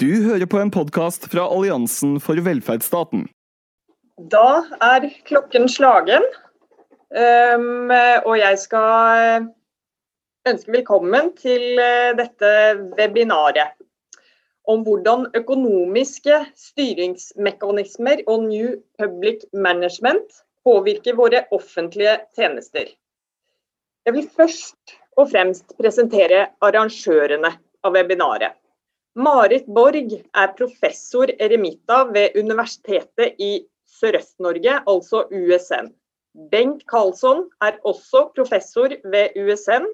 Du hører på en podkast fra Alliansen for velferdsstaten. Da er klokken slagen, um, og jeg skal ønske velkommen til uh, dette webinaret om hvordan økonomiske styringsmekanismer og New Public Management påvirker våre offentlige tjenester. Jeg vil først og fremst presentere arrangørene av webinaret. Marit Borg er professor eremita ved Universitetet i Sørøst-Norge, altså USN. Bengt Karlsson er også professor ved USN,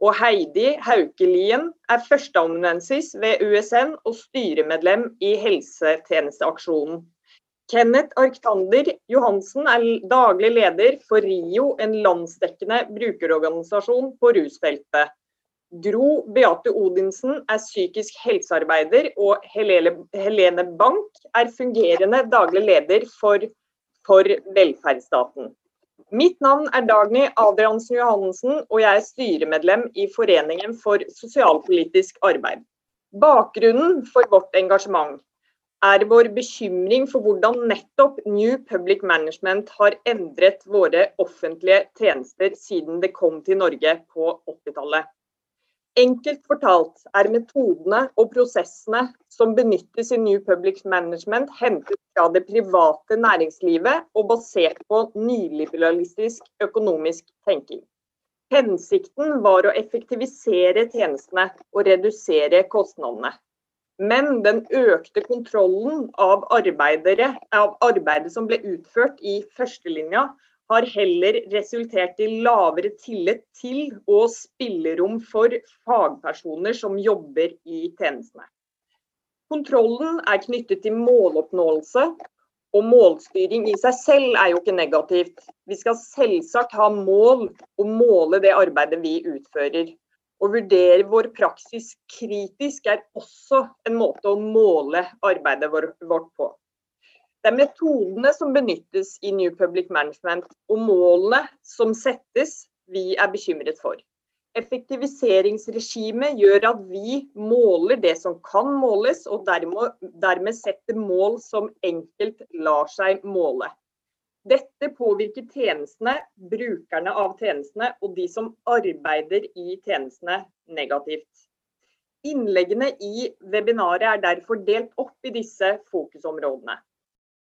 og Heidi Haukelien er førsteamanuensis ved USN og styremedlem i Helsetjenesteaksjonen. Kenneth Arktander Johansen er daglig leder for RIO, en landsdekkende brukerorganisasjon på rusfeltet. Gro Beate Odinsen er psykisk helsearbeider, og Helene Bank er fungerende daglig leder for, for velferdsstaten. Mitt navn er Dagny Adriansen Johannessen, og jeg er styremedlem i Foreningen for sosialpolitisk arbeid. Bakgrunnen for vårt engasjement er vår bekymring for hvordan nettopp New Public Management har endret våre offentlige tjenester siden det kom til Norge på 80-tallet. Enkelt fortalt er metodene og prosessene som benyttes i New Public Management hentet fra det private næringslivet og basert på nyliberalistisk økonomisk tenking. Hensikten var å effektivisere tjenestene og redusere kostnadene. Men den økte kontrollen av, av arbeidet som ble utført i førstelinja, har heller resultert i lavere tillit til og spillerom for fagpersoner som jobber i tjenestene. Kontrollen er knyttet til måloppnåelse, og målstyring i seg selv er jo ikke negativt. Vi skal selvsagt ha mål og måle det arbeidet vi utfører. Å vurdere vår praksis kritisk er også en måte å måle arbeidet vårt på. Det er metodene som benyttes i New Public Management og målene som settes vi er bekymret for. Effektiviseringsregimet gjør at vi måler det som kan måles, og dermed, dermed setter mål som enkelt lar seg måle. Dette påvirker tjenestene, brukerne av tjenestene og de som arbeider i tjenestene negativt. Innleggene i webinaret er derfor delt opp i disse fokusområdene.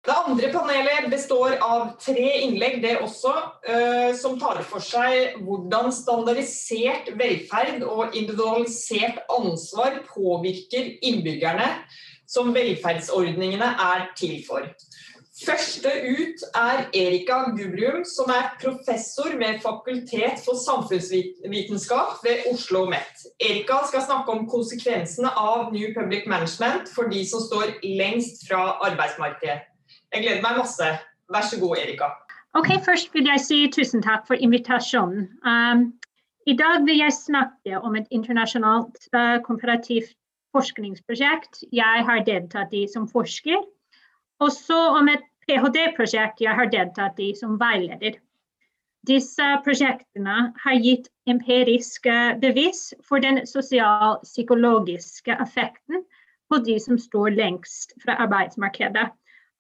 Det andre panelet består av tre innlegg, det også, eh, som tar for seg hvordan standardisert velferd og individualisert ansvar påvirker innbyggerne som velferdsordningene er til for. Første ut er Erika Gubrium, som er professor ved Fakultet for samfunnsvitenskap ved Oslo OsloMet. Erika skal snakke om konsekvensene av New Public Management for de som står lengst fra arbeidsmarkedet. Jeg gleder meg masse. Vær så god, Erika. Ok, Først vil jeg si tusen takk for invitasjonen. Um, I dag vil jeg snakke om et internasjonalt uh, komparativt forskningsprosjekt jeg har deltatt i som forsker. Og så om et ph.d.-prosjekt jeg har deltatt i som veileder. Disse prosjektene har gitt empirisk bevis for den sosial-psykologiske effekten på de som står lengst fra arbeidsmarkedet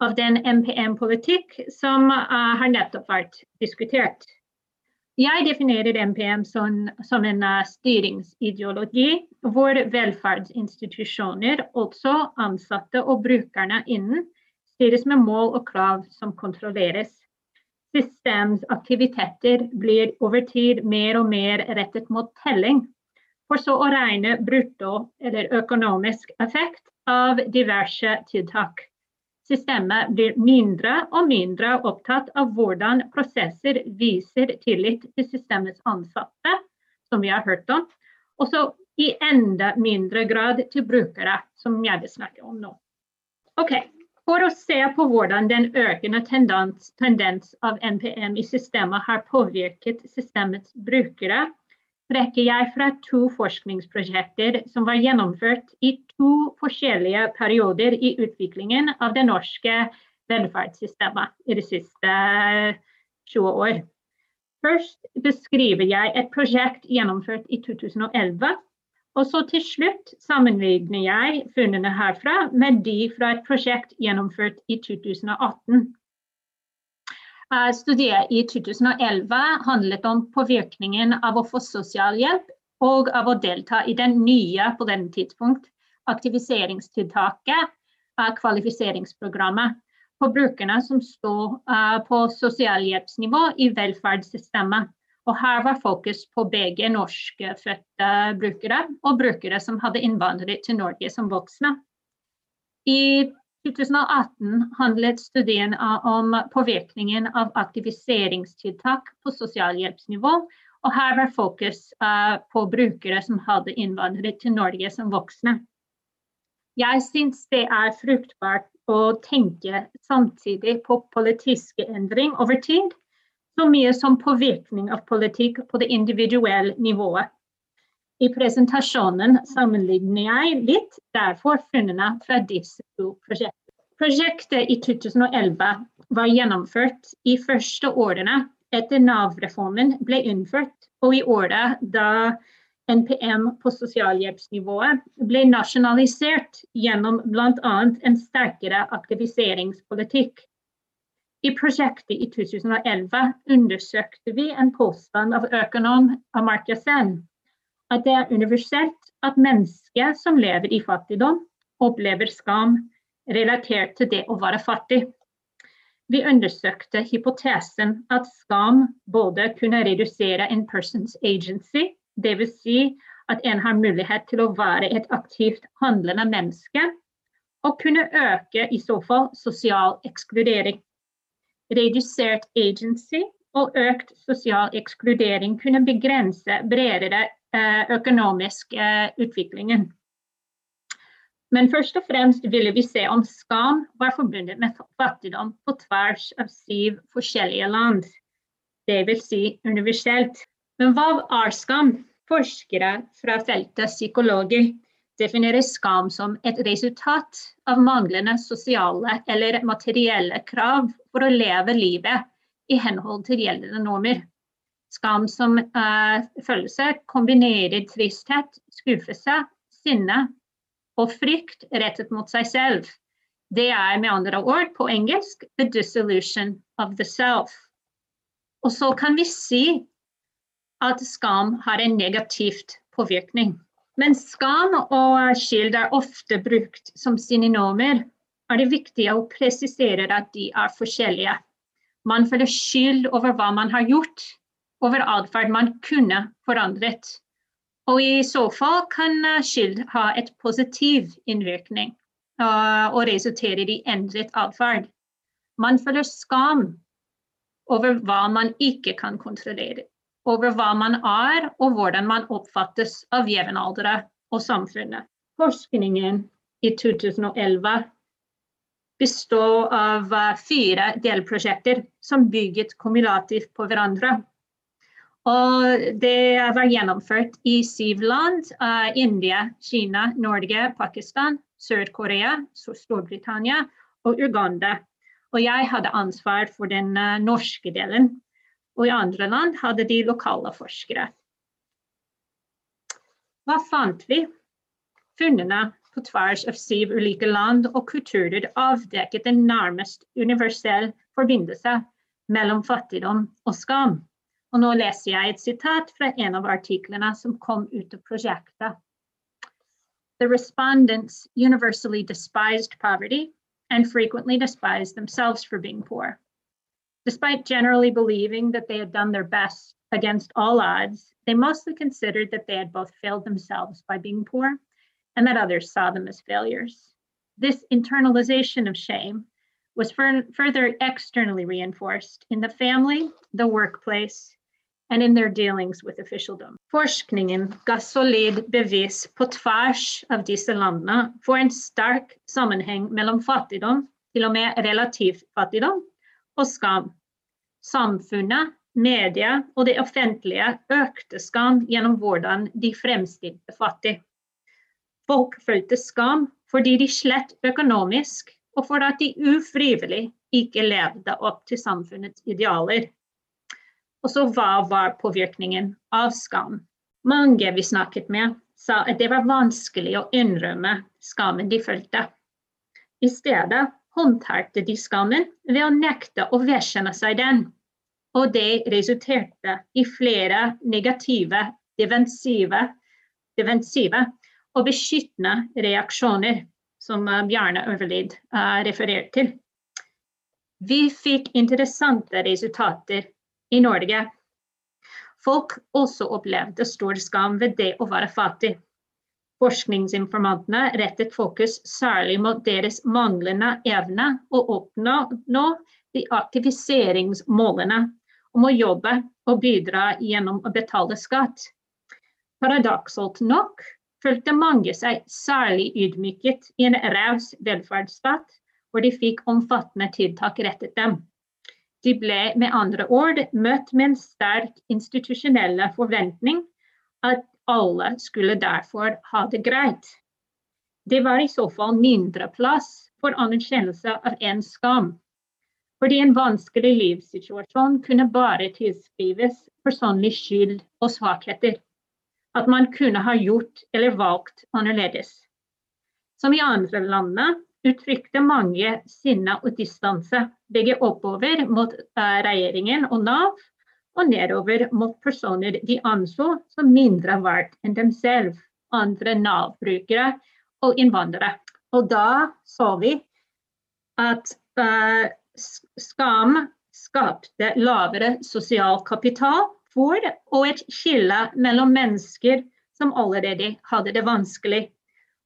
av den MPM-politikk som uh, har nettopp vært diskutert. Jeg definerer MPM som, som en uh, styringsideologi hvor velferdsinstitusjoner, altså ansatte og brukerne innen, styres med mål og krav som kontrolleres. Systemsaktiviteter blir over tid mer og mer rettet mot telling, for så å regne brutto eller økonomisk effekt av diverse tiltak. Systemet blir mindre og mindre opptatt av hvordan prosesser viser tillit til systemets ansatte, som vi har hørt om, og så i enda mindre grad til brukere, som jeg vil snakke om nå. Ok, For å se på hvordan den økende tendens, tendens av NPM i systemet har påvirket systemets brukere, trekker jeg fra to forskningsprosjekter som var gjennomført i to forskjellige perioder i utviklingen av det norske velferdssystemet i de siste 20 år. Først beskriver jeg et prosjekt gjennomført i 2011 Og så til slutt sammenligner jeg funnene herfra med de fra et prosjekt gjennomført i 2018. Studiet i 2011 handlet om påvirkningen av å få sosialhjelp og av å delta i den nye på denne tidspunkt aktiviseringstiltaket kvalifiseringsprogrammet på brukerne som står på sosialhjelpsnivå i velferdssystemet. Og her var fokus på begge norskfødte brukere og brukere som hadde innvandret til Norge som voksne. I 2018 handlet studien om påvirkningen av aktiviseringstiltak på sosialhjelpsnivå. Og her var fokus på brukere som hadde innvandret til Norge som voksne. Jeg syns det er fruktbart å tenke samtidig på politiske endring over tid så mye som påvirkning av politikk på det individuelle nivået. I presentasjonen sammenligner jeg litt derfor funnene fra disse to prosjektene. Prosjektet i 2011 var gjennomført i første årene etter Nav-reformen ble innført, og i året da NPM på sosialhjelpsnivået ble nasjonalisert gjennom bl.a. en sterkere aktiviseringspolitikk. I prosjektet i 2011 undersøkte vi en påstand av økonom Amartya Sen at det er universelt at mennesker som lever i fattigdom, opplever skam relatert til det å være fattig. Vi undersøkte hypotesen at skam både kunne redusere en persons agency, dvs. Si at en har mulighet til å være et aktivt handlende menneske, og kunne øke i så fall sosial ekskludering redusert agency og økt sosial ekskludering kunne begrense bredere eh, økonomisk eh, utviklingen. Men først og fremst ville vi se om skam var forbundet med fattigdom på tvers av syv forskjellige land. Det vil si universelt. Men hva er skam? Forskere fra feltet psykologer definerer skam som et resultat av manglende sosiale eller materielle krav for å leve livet i henhold til gjeldende normer. Skam som uh, følelse kombinerer tristhet, skuffelse, sinne og frykt rettet mot seg selv. Det er med andre ord på engelsk 'the dissolution of the self'. Og så kan vi si at skam har en negativt påvirkning. Men skam og skyld er ofte brukt som synonymer, er det viktig å presisere at de er forskjellige. Man føler skyld over hva man har gjort, over atferd man kunne forandret. Og i så fall kan skyld ha et positiv innvirkning uh, og resultere i endret atferd. Man føler skam over hva man ikke kan kontrollere over hva man er og hvordan man oppfattes av jevnaldrende og samfunnet. Forskningen i 2011 består av eh, fire delprosjekter som bygget kumulativt på hverandre. Og det var gjennomført i syv land. Uh, India, Kina, Norge, Pakistan, Sør-Korea, Storbritannia og Uganda. Og jeg hadde ansvar for den uh, norske delen og i andre land hadde de lokale forskere. Hva fant vi? Funnene på tvers av syv ulike land og kulturer avdekket en nærmest universell forbindelse mellom fattigdom og skam. Og nå leser jeg et sitat fra en av artiklene som kom ut av prosjektet. The respondents universally despised poverty and frequently despised themselves for being poor. Despite generally believing that they had done their best against all odds, they mostly considered that they had both failed themselves by being poor and that others saw them as failures. This internalization of shame was further externally reinforced in the family, the workplace, and in their dealings with officialdom. Forskningen ga solid bevis på tvers av disse landene for en stark sammenheng mellom fattigdom, til og med relativ fattigdom, og skam. Samfunnet, media og det offentlige økte skam gjennom hvordan de fremstilte fattig. Folk følte skam fordi de slett økonomisk, og for at de ufrivillig ikke levde opp til samfunnets idealer. Og så hva var påvirkningen av skam? Mange vi snakket med, sa at det var vanskelig å innrømme skammen de følte. I stedet håndterte de skammen ved å nekte å vedkjenne seg den. Og det resulterte i flere negative, defensive, defensive og beskyttende reaksjoner, som eh, Bjarne Øverlid uh, refererte til. Vi fikk interessante resultater i Norge. Folk også opplevde stor skam ved det å være fattig. Forskningsinformantene rettet fokus særlig mot deres manglende evne å oppnå de aktiviseringsmålene om å jobbe og bidra gjennom å betale skatt. Paradoksalt nok følte mange seg særlig ydmyket i en raus velferdsstat hvor de fikk omfattende tiltak rettet dem. De ble med andre ord møtt med en sterk institusjonelle forventning at alle skulle derfor ha det greit. Det var i så fall mindre plass for anerkjennelse av en skam. Fordi en vanskelig livssituasjon kunne bare tilskrives personlig skyld og svakheter. At man kunne ha gjort eller valgt annerledes. Som i andre landene uttrykte mange sinne og distanse, begge oppover mot uh, regjeringen og Nav, og nedover mot personer de anså som mindre verdt enn dem selv, andre Nav-brukere og innvandrere. Og da så vi at uh, skam skapte lavere sosial kapital for og et skille mellom mennesker som allerede hadde det vanskelig.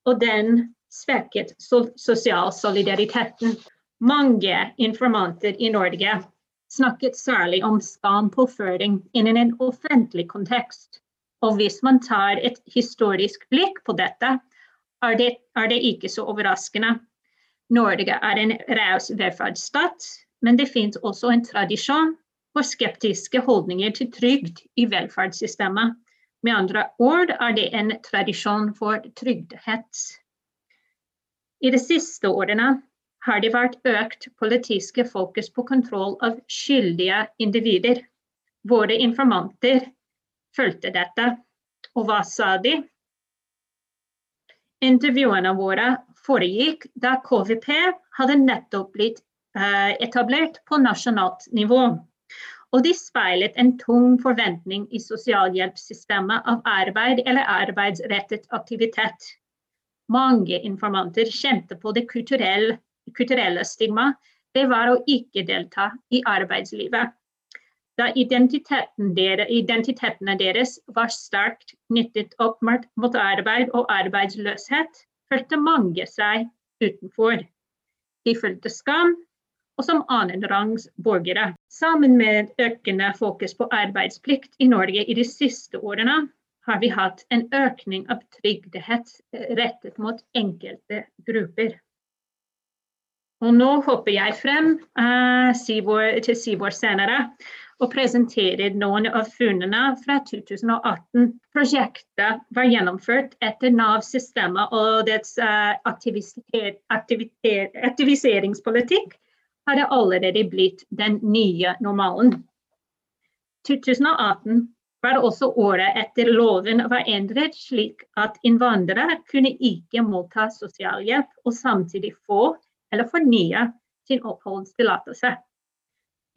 Og den svekket sosial solidariteten. Mange informanter i Norge snakket særlig om skampåføring innen en offentlig kontekst. Og hvis man tar et historisk blikk på dette, er det, er det ikke så overraskende. Norge er en raus velferdsstat, men det finnes også en tradisjon for skeptiske holdninger til trygd i velferdssystemet. Med andre ord er det en tradisjon for trygdehets. I de siste årene har det vært økt politisk fokus på kontroll av skyldige individer. Våre informanter fulgte dette. Og hva sa de? Intervjuene våre foregikk da KVP hadde nettopp blitt uh, etablert på nasjonalt nivå. Og de speilet en tung forventning i sosialhjelpssystemet av arbeid eller arbeidsrettet aktivitet. Mange informanter kjente på det kulturelle, kulturelle stigmaet det var å ikke delta i arbeidslivet. Da identiteten deres, identitetene deres var sterkt knyttet opp mot arbeid og arbeidsløshet, følte mange seg utenfor. De følte skam, og som annenrangs borgere. Sammen med økende fokus på arbeidsplikt i Norge i de siste årene, har vi hatt en økning av trygghet rettet mot enkelte grupper. Og nå hopper jeg frem uh, til år senere og presenterer noen av funnene fra 2018. Prosjektet var gjennomført etter Nav-systemet og dets uh, aktiviseringspolitikk hadde allerede blitt den nye normalen. 2018 var også året etter loven var endret slik at innvandrere kunne ikke motta sosialhjelp og samtidig få eller fornye sin oppholdstillatelse.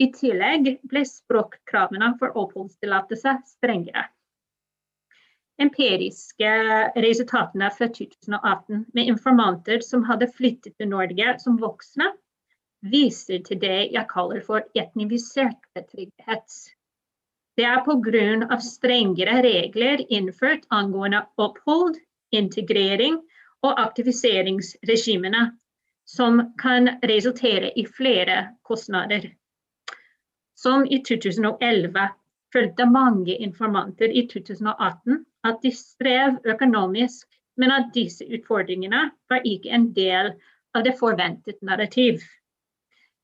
I tillegg ble språkkravene for oppholdstillatelse strengere. Empiriske resultatene fra 2018 med informanter som hadde flyttet til Norge som voksne, viser til det jeg kaller for etnifisert betrygdighet. Det er pga. strengere regler innført angående opphold, integrering og aktiviseringsregimene, som kan resultere i flere kostnader. Som i 2011 følte mange informanter i 2018 at de strev økonomisk, men at disse utfordringene var ikke en del av det forventet narrativ.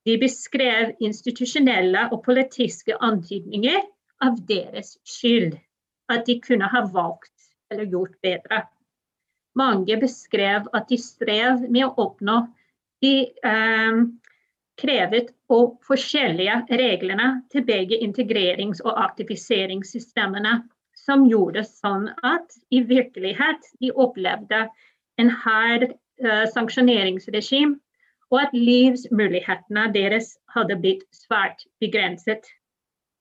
De beskrev institusjonelle og politiske antydninger av deres skyld. At de kunne ha valgt eller gjort bedre. Mange beskrev at de strev med å oppnå de eh, krevet og forskjellige reglene til begge integrerings- og aktiviseringssystemene, som gjorde sånn at i virkelighet de opplevde en hard eh, sanksjoneringsregime, og at livsmulighetene deres hadde blitt svært begrenset.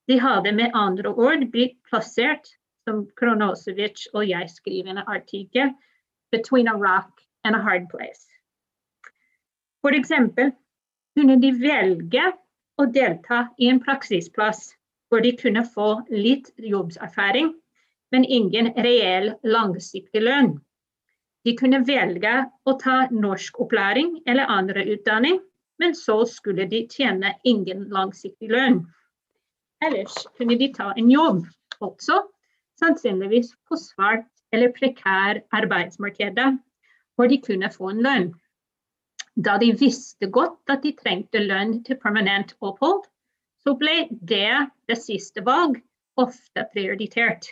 De hadde med andre ord blitt plassert, som Kronosevic og jeg skriver en artikkel, between a rock and a hard place. For eksempel kunne de velge å delta i en praksisplass hvor de kunne få litt jobbserfaring, men ingen reell langsiktig lønn. De kunne velge å ta norskopplæring eller andre utdanning, men så skulle de tjene ingen langsiktig lønn. Ellers kunne de ta en jobb, også sannsynligvis på svart eller prekær arbeidsmarked, hvor de kunne få en lønn da de visste godt at de trengte lønn til permanent opphold, så ble det det siste valg ofte prioritert.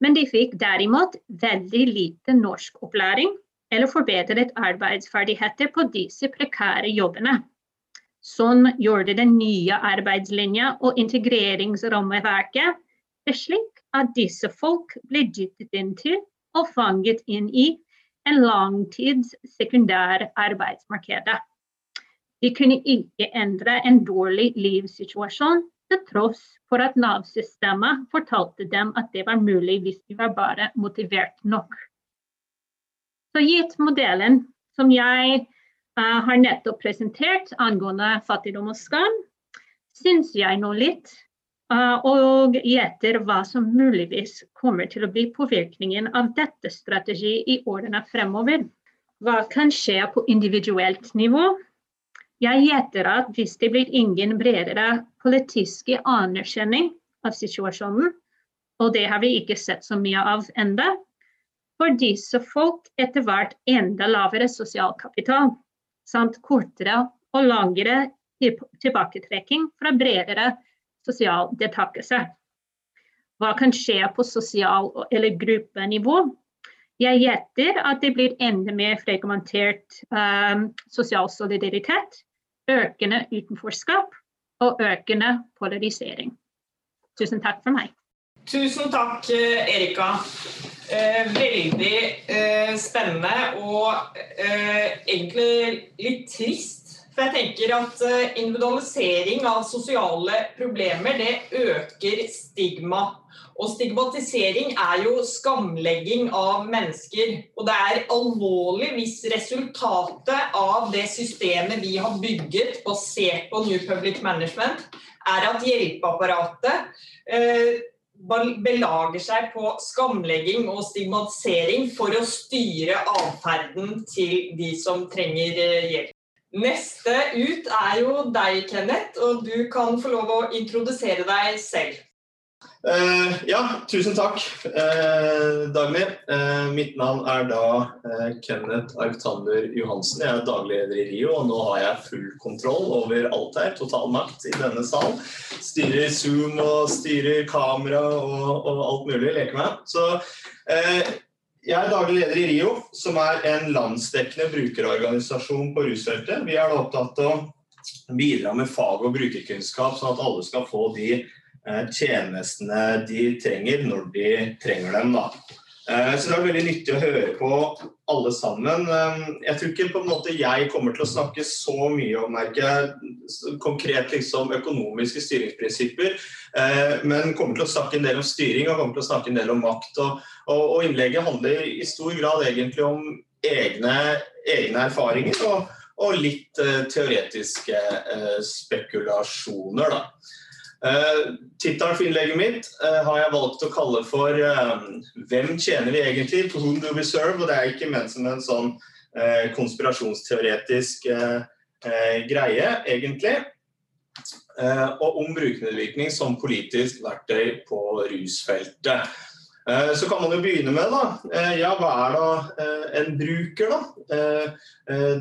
Men de fikk derimot veldig lite norskopplæring eller forbedret arbeidsferdigheter på disse prekære jobbene. Sånn gjorde den nye arbeidslinja og integreringsrammeverket det slik at disse folk ble dyttet inn til og fanget inn i en langtids sekundær arbeidsmarked. De kunne ikke endre en dårlig livssituasjon til tross for at Nav-systemet fortalte dem at det var mulig hvis de var bare motivert nok. Så gitt modellen som jeg har nettopp presentert angående fattigdom og skam, syns jeg nå litt Eh, og gjetter hva som muligvis kommer til å bli påvirkningen av dette strategi i årene fremover. Hva kan skje på individuelt nivå? Jeg gjetter at hvis det blir ingen bredere politiske anerkjenning av situasjonen, og det har vi ikke sett så mye av enda, får disse folk etter hvert enda lavere sosial kapital, samt kortere og langere tilbaketrekking fra bredere sosial deltakelse. Hva kan skje på sosial- eller gruppenivå? Jeg gjetter at det blir enda mer fragmentert um, sosial solidaritet, økende utenforskap og økende polarisering. Tusen takk for meg. Tusen takk, Erika. Eh, veldig eh, spennende og eh, egentlig litt trist for jeg tenker at individualisering av sosiale problemer, det øker stigma. Og stigmatisering er jo skamlegging av mennesker. Og det er alvorlig hvis resultatet av det systemet vi har bygget basert på New Public Management, er at hjelpeapparatet eh, belager seg på skamlegging og stigmatisering for å styre atferden til de som trenger eh, hjelp. Neste ut er jo deg, Kenneth, og du kan få lov å introdusere deg selv. Uh, ja, tusen takk, uh, Dagny. Uh, mitt navn er da Kenneth Arctander Johansen. Jeg er daglig leder i RIO, og nå har jeg full kontroll over alt her. Total makt i denne salen. Styrer Zoom og styrer kamera og, og alt mulig. Leker meg. Så jeg er daglig leder i RIO, som er en landsdekkende brukerorganisasjon på rusfeltet. Vi er da opptatt av å bidra med fag- og brukerkunnskap, sånn at alle skal få de tjenestene de trenger, når de trenger dem. Da. Eh, så Det er veldig nyttig å høre på alle sammen. Eh, jeg tror ikke på en måte jeg kommer til å snakke så mye om merke konkret liksom, økonomiske styringsprinsipper, eh, men kommer til å snakke en del om styring og kommer til å snakke en del om makt. Og, innlegget handler i stor grad egentlig om egne, egne erfaringer og, og litt teoretiske spekulasjoner. da. Uh, Tittelen for innlegget mitt uh, har jeg valgt å kalle for uh, 'Hvem tjener vi egentlig?' på Whom do we serve? Og det er ikke ment som en sånn konspirasjonsteoretisk greie, egentlig. og om brukermedvirkning som politisk verktøy på rusfeltet. Så kan man jo begynne med da, ja, hva er da en bruker, da?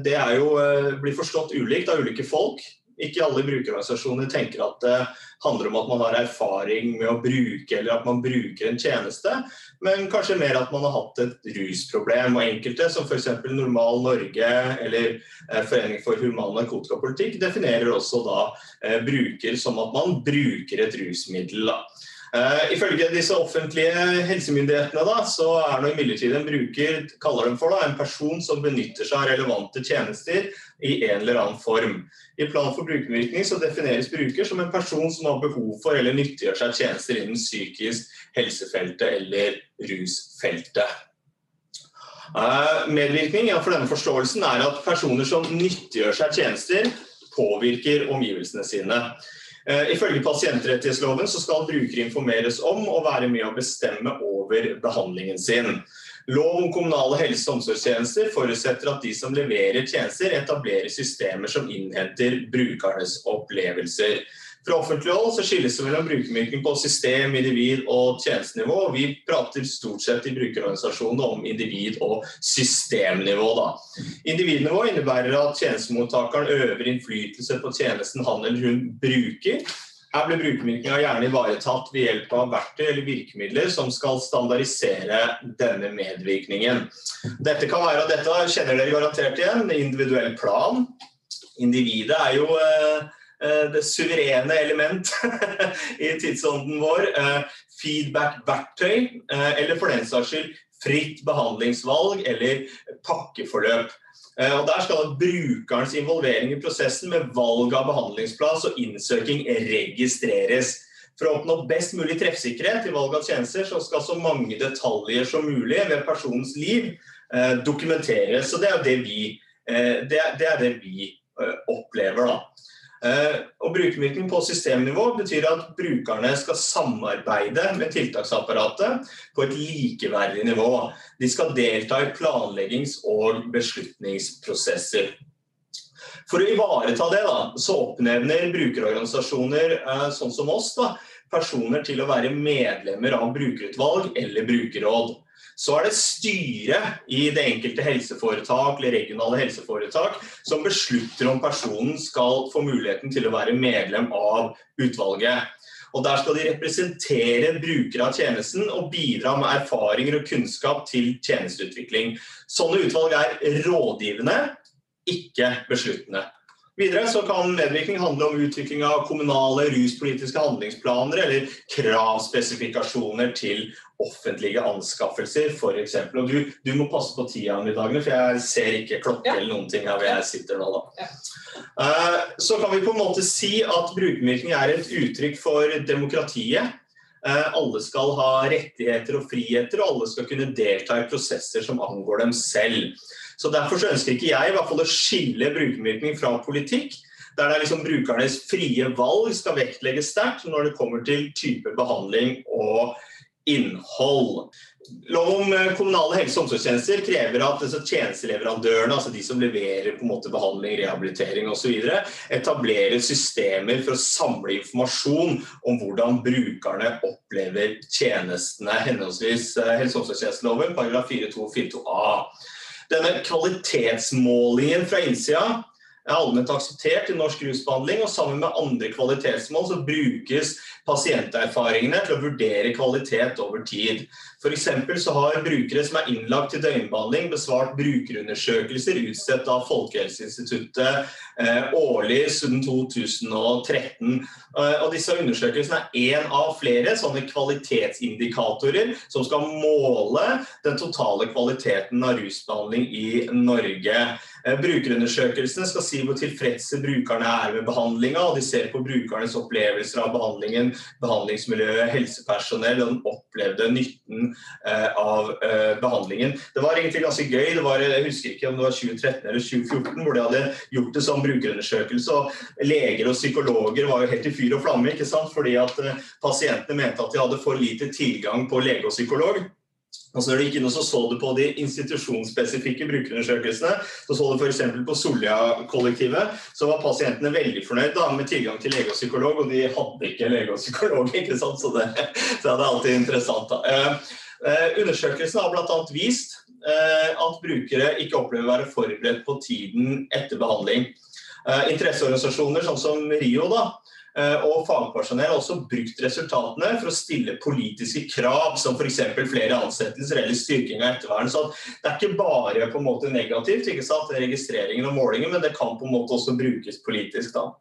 Det er jo, blir forstått ulikt av ulike folk. Ikke alle brukerorganisasjoner tenker at det handler om at man har erfaring med å bruke, eller at man bruker en tjeneste, men kanskje mer at man har hatt et rusproblem. Og enkelte, som f.eks. Normal Norge eller eh, Forening for human narkotikapolitikk, definerer også da eh, bruker som at man bruker et rusmiddel. Da. Uh, ifølge disse offentlige helsemyndighetene da, så er det imidlertid en bruker kaller dem for da, en person som benytter seg av relevante tjenester i en eller annen form. I plan for brukervirkning så defineres bruker som en person som har behov for eller nyttiggjør seg tjenester innen psykisk helsefeltet eller rusfeltet. Uh, medvirkning ja, for denne forståelsen er at personer som nyttiggjør seg tjenester, påvirker omgivelsene sine. Eh, ifølge pasientrettighetsloven så skal brukere informeres om og være med å bestemme over behandlingen sin. Lov om kommunale helse- og omsorgstjenester forutsetter at de som leverer tjenester, etablerer systemer som innhenter brukernes opplevelser. Fra offentlig hold så skilles det mellom brukermyrking på system, individ og tjenestenivå. Vi prater stort sett i brukerorganisasjonene om individ- og systemnivå. Da. Individnivå innebærer at tjenestemottakeren øver innflytelse på tjenesten han eller hun bruker. Her blir brukermyrkinga gjerne ivaretatt ved hjelp av verktøy eller virkemidler som skal standardisere denne medvirkningen. Dette kan være, og dette kjenner dere garantert igjen, individuell plan. Individet er jo eh, Eh, det suverene element i tidsånden vår. Eh, feedback-verktøy, eller for den saks skyld fritt behandlingsvalg eller pakkeforløp. Og Der skal brukerens involvering i prosessen med valg av behandlingsplass og innsøking registreres. For å oppnå best mulig treffsikkerhet i valg av tjenester, så skal så mange detaljer som mulig ved personens liv dokumenteres. Så Det er det vi, det er det vi opplever. da. Eh, og Brukervirkning på systemnivå betyr at brukerne skal samarbeide med tiltaksapparatet på et likeverdig nivå. De skal delta i planleggings- og beslutningsprosesser. For å ivareta det da, så oppnevner brukerorganisasjoner eh, sånn som oss da, personer til å være medlemmer av brukerutvalg eller brukerråd så er det styret i det enkelte helseforetak eller regionale helseforetak som beslutter om personen skal få muligheten til å være medlem av utvalget. Og Der skal de representere brukere av tjenesten og bidra med erfaringer og kunnskap til tjenesteutvikling. Sånne utvalg er rådgivende, ikke besluttende. Videre så kan medvirkning handle om utvikling av kommunale ruspolitiske handlingsplaner eller kravspesifikasjoner til offentlige anskaffelser f.eks. Og du, du, må passe på tida i dagene, for jeg ser ikke klokke ja. eller noen ting her hvor jeg sitter nå. da. Ja. Uh, så kan vi på en måte si at brukervirkning er et uttrykk for demokratiet. Uh, alle skal ha rettigheter og friheter, og alle skal kunne delta i prosesser som angår dem selv. Så Derfor så ønsker ikke jeg i hvert fall å skille brukervirkning fra politikk. Der det liksom brukernes frie valg skal vektlegges sterkt når det kommer til type behandling og innhold. Lov om eh, kommunale helse- og omsorgstjenester krever at altså, tjenesteleverandørene, altså de som leverer på en måte behandling, rehabilitering osv., etablerer systemer for å samle informasjon om hvordan brukerne opplever tjenestene. Henholdsvis eh, helse- og omsorgstjenesteloven paragraf 4.2 og 4.2a. Denne kvalitetsmålingen fra innsida er allment akseptert i norsk rusbehandling, og sammen med andre kvalitetsmål så brukes pasienterfaringene til å vurdere kvalitet over tid. F.eks. så har brukere som er innlagt til døgnbehandling, besvart brukerundersøkelser utstedt av Folkehelseinstituttet eh, årlig siden 2013. Eh, og disse Undersøkelsene er én av flere sånne kvalitetsindikatorer som skal måle den totale kvaliteten av rusbehandling i Norge. Eh, brukerundersøkelsene skal si hvor tilfredse brukerne er med behandlinga, de ser på brukernes opplevelser av behandlingen, behandlingsmiljøet, helsepersonell og den opplevde nytten eh, av eh, behandlingen. Det var egentlig ganske gøy. det var, Jeg husker ikke om det var 2013 eller 2014 hvor de hadde gjort det som brukerundersøkelse. og Leger og psykologer var jo helt i fyr og flamme ikke sant? fordi at pasientene mente at de hadde for lite tilgang på lege og psykolog. Og så gikk inn og så, så du på de institusjonsspesifikke brukerundersøkelsene. Så så du f.eks. på Solja-kollektivet. Så var pasientene veldig fornøyd da, med tilgang til lege og psykolog, og de hadde ikke lege og psykolog. ikke sant? Så det, så det er alltid interessant. da. Eh, uh, undersøkelsen har bl.a. vist eh, at brukere ikke opplever å være forberedt på tiden etter behandling. interesseorganisasjoner sånn som RIO da, Eh, og fagpersonell har også brukt resultatene for å stille politiske krav, som f.eks. flere ansettelser eller styrking av ettervern. Så det er ikke bare på en måte negativt, ikke sant? registreringen og målingen, men det kan på en måte også brukes politisk. da.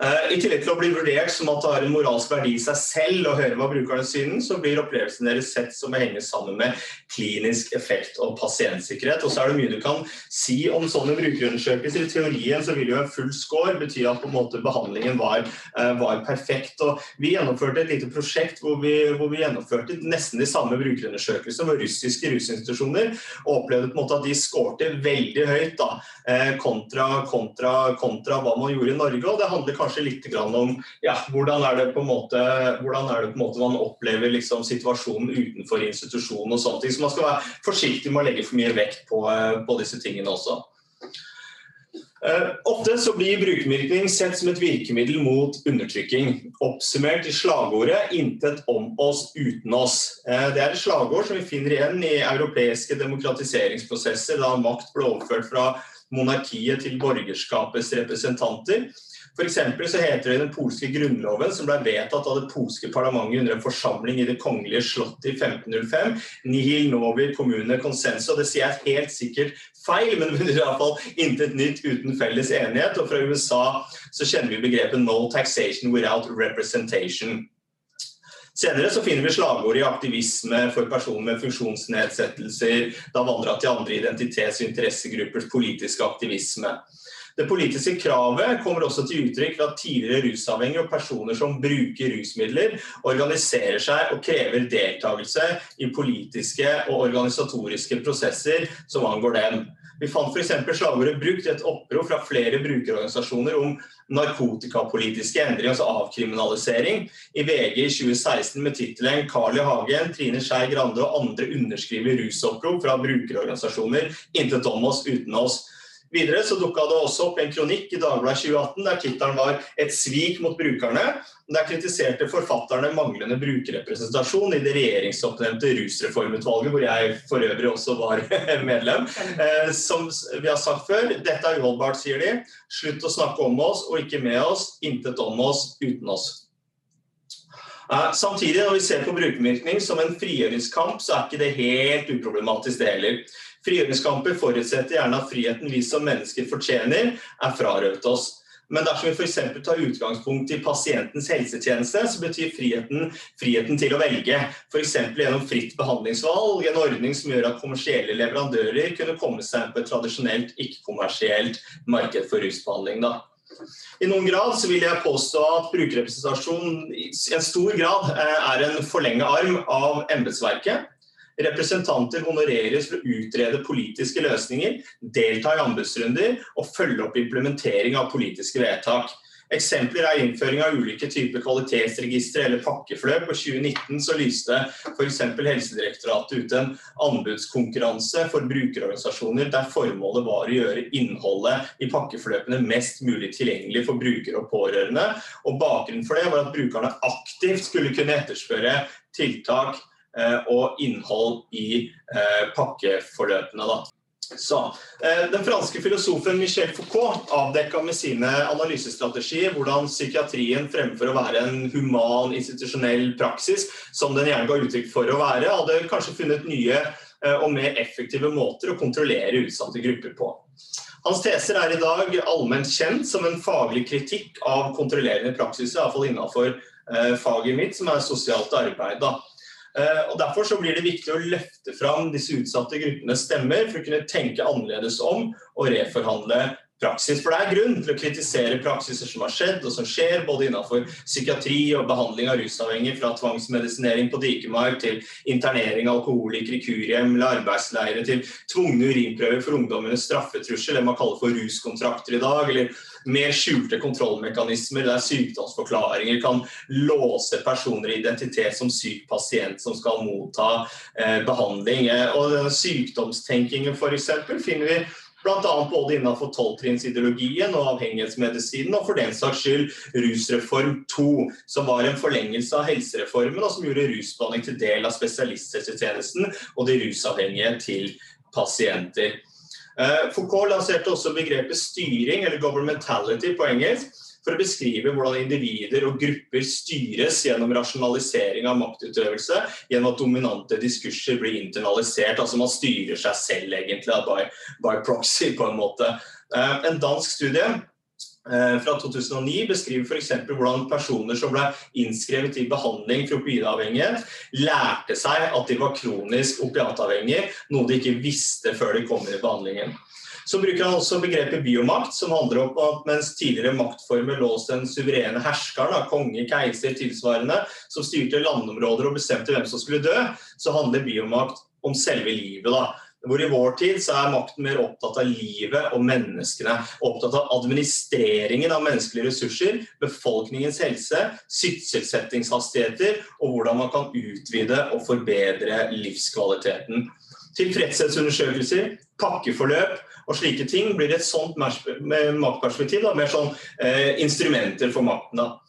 Eh, I tillegg til å bli vurdert som at det har en moralsk verdi i seg selv å høre hva brukerne synes, så blir opplevelsen deres sett som å henge sammen med klinisk effekt og pasientsikkerhet. Og så er det mye du kan si om sånne brukerundersøkelser. I teorien så vil jo en full score bety at på en måte behandlingen var, eh, var perfekt. Og vi gjennomførte et lite prosjekt hvor vi, hvor vi gjennomførte nesten de samme brukerundersøkelsene med russiske rusinstitusjoner, og opplevde på en måte at de skårte veldig høyt da, eh, kontra, kontra, kontra hva man gjorde i Norge. og det handler kanskje litt om ja, hvordan er det på en måte, på en måte man opplever liksom situasjonen utenfor institusjonen og sånne ting. Så man skal være forsiktig med å legge for mye vekt på, eh, på disse tingene også. Uh, ofte så blir brukervirkning sett som et virkemiddel mot undertrykking. Oppsummert i slagordet 'intet om oss uten oss'. Uh, det er et slagord som vi finner igjen i europeiske demokratiseringsprosesser da makt ble overført fra monarkiet til borgerskapets representanter. For så heter det i den polske grunnloven, som ble vedtatt av det polske parlamentet under en forsamling i det kongelige slottet i 1505, nihil novi kommune consenso. Det sier jeg helt sikkert feil, men det betyr iallfall intet nytt uten felles enighet. Og fra USA så kjenner vi begrepet 'no taxation without representation'. Senere så finner vi slagord i aktivisme for personer med funksjonsnedsettelser, da vandra til andre identitets- og interessegruppers politiske aktivisme. Det politiske kravet kommer også til uttrykk ved at tidligere rusavhengige og personer som bruker rusmidler, organiserer seg og krever deltakelse i politiske og organisatoriske prosesser som angår dem. Vi fant f.eks. slagordet brukt i et opprop fra flere brukerorganisasjoner om narkotikapolitiske endringer, altså avkriminalisering, i VG i 2016 med tittelen 'Carl I. Hagen, Trine Skei Grande og andre underskriver rusopprop fra brukerorganisasjoner'. Intet om oss uten oss. Videre så dukka det også opp en kronikk i Dagbladet 2018 der tittelen var 'Et svik mot brukerne'. Der kritiserte forfatterne manglende brukerrepresentasjon i det regjeringsoppnevnte rusreformutvalget, hvor jeg for øvrig også var medlem. Eh, som vi har sagt før, dette er uholdbart, sier de. Slutt å snakke om oss og ikke med oss. Intet om oss uten oss. Eh, samtidig, når vi ser på brukervirkning som en frigjøringskamp, så er ikke det helt uproblematisk, det heller. Frigjøringskamper forutsetter gjerne at friheten vi som mennesker fortjener, er frarøvet oss. Men dersom vi f.eks. tar utgangspunkt i pasientens helsetjeneste, så betyr friheten friheten til å velge. F.eks. gjennom fritt behandlingsvalg, en ordning som gjør at kommersielle leverandører kunne komme seg på et tradisjonelt ikke-kommersielt marked for rusbehandling. Da. I noen grad vil jeg påstå at brukerrepresentasjon i en stor grad eh, er en forlenget arm av embetsverket. Representanter honoreres for å utrede politiske løsninger, delta i anbudsrunder og følge opp implementering av politiske vedtak. Eksempler er innføring av ulike typer kvalitetsregistre eller pakkefløp. På 2019 så lyste f.eks. Helsedirektoratet ut en anbudskonkurranse for brukerorganisasjoner der formålet var å gjøre innholdet i pakkefløpene mest mulig tilgjengelig for brukere og pårørende. Og Bakgrunnen for det var at brukerne aktivt skulle kunne etterspørre tiltak og innhold i eh, pakkeforløpene. Da. Så, eh, den franske filosofen Michel Foucault avdekka med sine analysestrategier hvordan psykiatrien fremfor å være en human, institusjonell praksis, som den gjerne ga uttrykk for å være, hadde kanskje funnet nye og mer effektive måter å kontrollere utsatte grupper på. Hans teser er i dag allment kjent som en faglig kritikk av kontrollerende praksis, iallfall innenfor faget mitt, som er sosialt arbeid. Da. Eh, og Derfor så blir det viktig å løfte fram disse utsatte gruppenes stemmer for å kunne tenke annerledes om og reforhandle praksis. For det er grunn til å kritisere praksiser som har skjedd og som skjer, både innenfor psykiatri og behandling av rusavhengige, fra tvangsmedisinering på Dikemark til internering av alkoholikere i kurhjem eller arbeidsleire, til tvungne urinprøver for ungdommenes straffetrussel, det man kaller for ruskontrakter i dag, eller mer skjulte kontrollmekanismer der sykdomsforklaringer kan låse personer i identitet som syk pasient som skal motta eh, behandling. Og Sykdomstenkingen f.eks. finner vi Bl.a. både innenfor tolvtrinnsideologien og avhengighetsmedisinen, og for den saks skyld Rusreform 2, som var en forlengelse av helsereformen, og som gjorde rusbehandling til del av spesialisthelsetjenesten og de rusavhengige til pasienter. Eh, Foucault lanserte også begrepet styring, eller governmentality på engelsk, for å beskrive hvordan individer og grupper styres gjennom rasjonalisering av maktutøvelse, gjennom at dominante diskurser blir internalisert. Altså man styrer seg selv egentlig by, by proxy, på en måte. Eh, en dansk studie fra 2009 beskriver f.eks. hvordan personer som ble innskrevet i behandling for opioidavhengighet, lærte seg at de var kronisk opiatavhengige, noe de ikke visste før de kom i behandlingen. Så bruker han også begrepet biomakt, som handler om at mens tidligere maktformer lå hos den suverene herskeren, konge, keiser, tilsvarende, som styrte landområder og bestemte hvem som skulle dø, så handler biomakt om selve livet. da. Hvor I vår tid så er makten mer opptatt av livet og menneskene. Opptatt av administreringen av menneskelige ressurser, befolkningens helse, sysselsettingshastigheter og hvordan man kan utvide og forbedre livskvaliteten. Tilfredshetsundersøkelser, pakkeforløp og slike ting blir et sånt maktperspektiv. Da, mer sånn eh, instrumenter for makten. Da.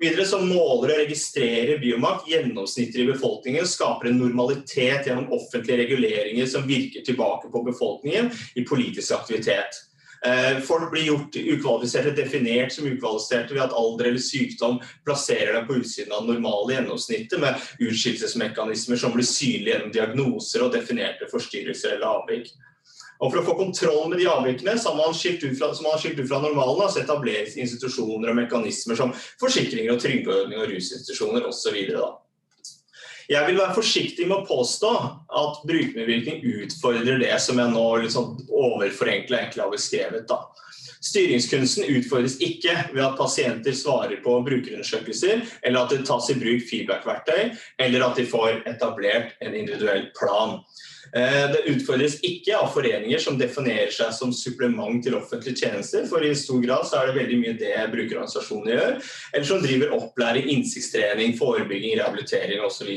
Videre så måler og registrerer biomakt gjennomsnitter i befolkningen, skaper en normalitet gjennom offentlige reguleringer som virker tilbake på befolkningen i politisk aktivitet. Eh, folk blir gjort ukvalifiserte, definert som ukvalifiserte ved at alder eller sykdom plasserer dem på utsiden av det normale gjennomsnittet, med utskillelsesmekanismer som blir synlige gjennom diagnoser og definerte forstyrrelser eller avvik. Og For å få kontroll med de avvikene som man har skilt ut fra, normalen, så etableres institusjoner og mekanismer som forsikringer og trygdeordninger og rusinstitusjoner osv. Jeg vil være forsiktig med å påstå at brukermedvirkning utfordrer det som jeg nå liksom overforenkla egentlig har beskrevet. Da. Styringskunsten utfordres ikke ved at pasienter svarer på brukerundersøkelser, eller at det tas i bruk feedback-verktøy, eller at de får etablert en individuell plan. Eh, det utfordres ikke av foreninger som definerer seg som supplement til offentlige tjenester, for i stor grad så er det veldig mye det brukerorganisasjonene gjør, eller som driver opplæring, innsiktstrening, forebygging, rehabilitering osv.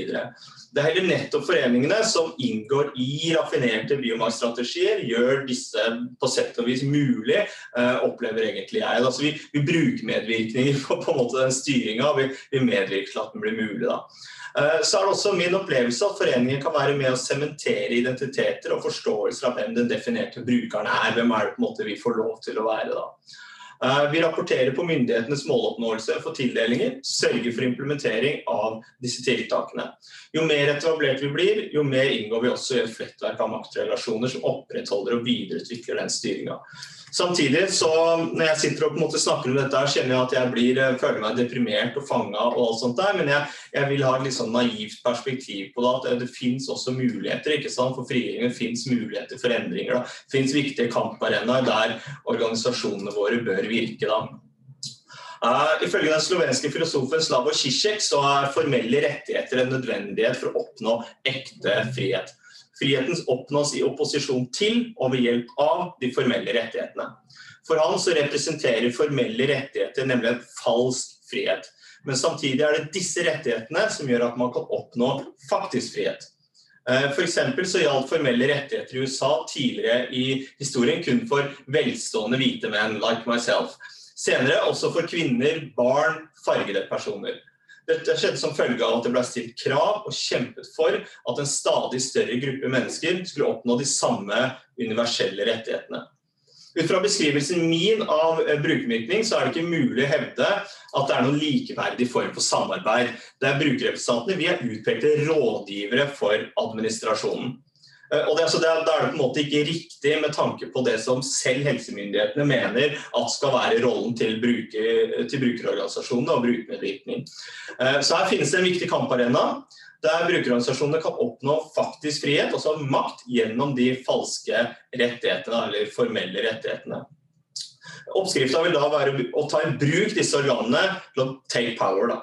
Det er heller nettopp foreningene som inngår i raffinerte biomarkstrategier, gjør disse på sett og vis mulig, uh, opplever egentlig jeg. Altså vi, vi bruker medvirkninger på, på en måte den styringa, vi, vi medvirker til at den blir mulig. da. Eh, så er det også min opplevelse at foreningen kan være med å sementere identiteter og forståelser av hvem den definerte brukeren er. Hvem er det på en måte vi får lov til å være da. Eh, vi rapporterer på myndighetenes måloppnåelse for tildelinger, sørger for implementering av disse tiltakene. Jo mer etablert vi blir, jo mer inngår vi også i et flettverk av maktrelasjoner som opprettholder og videreutvikler den styringa. Samtidig så når jeg sitter og på en måte snakker om dette, kjenner jeg at jeg blir, eh, føler meg deprimert og fanga og alt sånt der, men jeg, jeg, vil ha et litt sånn naivt perspektiv på det. At det, det fins også muligheter ikke sant? for frigjøring. Det fins muligheter for endringer. Da. Det fins viktige kamparenaer der organisasjonene våre bør virke. da. Uh, ifølge den slovenske filosofen Slavo Zizek så er formelle rettigheter en nødvendighet for å oppnå ekte frihet. Friheten oppnås i opposisjon til og ved hjelp av de formelle rettighetene. For han så representerer formelle rettigheter nemlig en falsk frihet. Men samtidig er det disse rettighetene som gjør at man kan oppnå faktisk frihet. For F.eks. så gjaldt formelle rettigheter i USA tidligere i historien kun for velstående hvite menn like myself. Senere også for kvinner, barn, fargede personer. Dette skjedde som følge av at det ble stilt krav og kjempet for at en stadig større gruppe mennesker skulle oppnå de samme universelle rettighetene. Ut fra beskrivelsen min av eh, brukervirkning så er det ikke mulig å hevde at det er noen likeverdig form for samarbeid. Der brukerrepresentantene vi er utpekte rådgivere for administrasjonen. Eh, og det, altså, det, er det på en måte ikke riktig med tanke på det som selv helsemyndighetene mener at skal være rollen til, bruker, til brukerorganisasjonene og brukermedvirkning. Eh, så her finnes det en viktig kamparena der brukerorganisasjonene kan oppnå faktisk frihet, altså makt, gjennom de falske rettighetene eller formelle rettighetene. Oppskrifta vil da være å ta i bruk disse organene til å take power. da.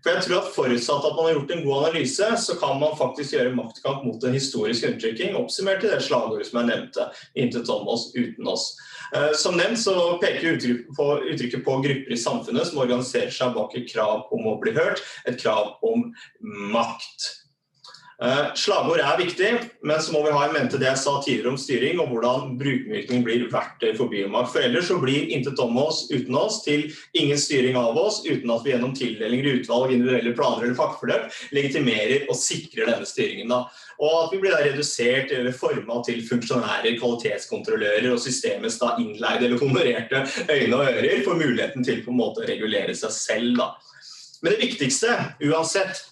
For jeg tror at Forutsatt at man har gjort en god analyse, så kan man faktisk gjøre maktkamp mot en historisk undertrykking, oppsummert i det slagordet som jeg nevnte. Intet om oss uten oss. Eh, som nevnt så peker uttrykket på, uttrykket på grupper i samfunnet som organiserer seg bak et krav om å bli hørt, et krav om makt. Eh, slagord er viktig, men så må vi ha i mente det jeg sa tidligere om styring og hvordan brukervirkning blir verktøy for biomark. For ellers så blir intet om oss uten oss til ingen styring av oss uten at vi gjennom tildelinger, utvalg, individuelle planer eller pakkeforløp legitimerer og sikrer denne styringen. da. Og at vi blir da redusert eller forma til funksjonærer, kvalitetskontrollører og systemets da innleide eller honorerte øyne og ører får muligheten til på en måte å regulere seg selv. da. Men det viktigste uansett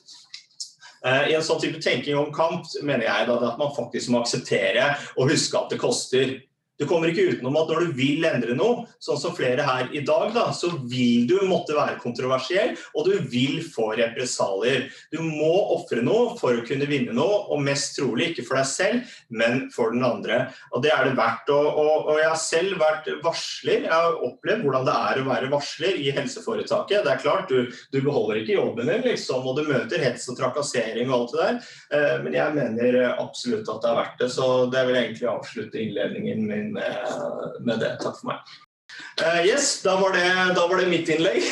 I en sånn type tenking om kamp mener jeg da, at man faktisk må akseptere og huske at det koster. Du kommer ikke utenom at når du vil endre noe, sånn som flere her i dag, da, så vil du måtte være kontroversiell, og du vil få represalier. Du må ofre noe for å kunne vinne noe, og mest trolig ikke for deg selv, men for den andre. Og det er det verdt. Og, og, og jeg har selv vært varsler. Jeg har opplevd hvordan det er å være varsler i helseforetaket. Det er klart, du, du beholder ikke jobben din, liksom, og du møter hets og trakassering og alt det der, eh, men jeg mener absolutt at det er verdt det. Så det vil egentlig avslutte innledningen min med, med det. Takk for meg. Uh, yes, da var, det, da var, det, mitt innlegg.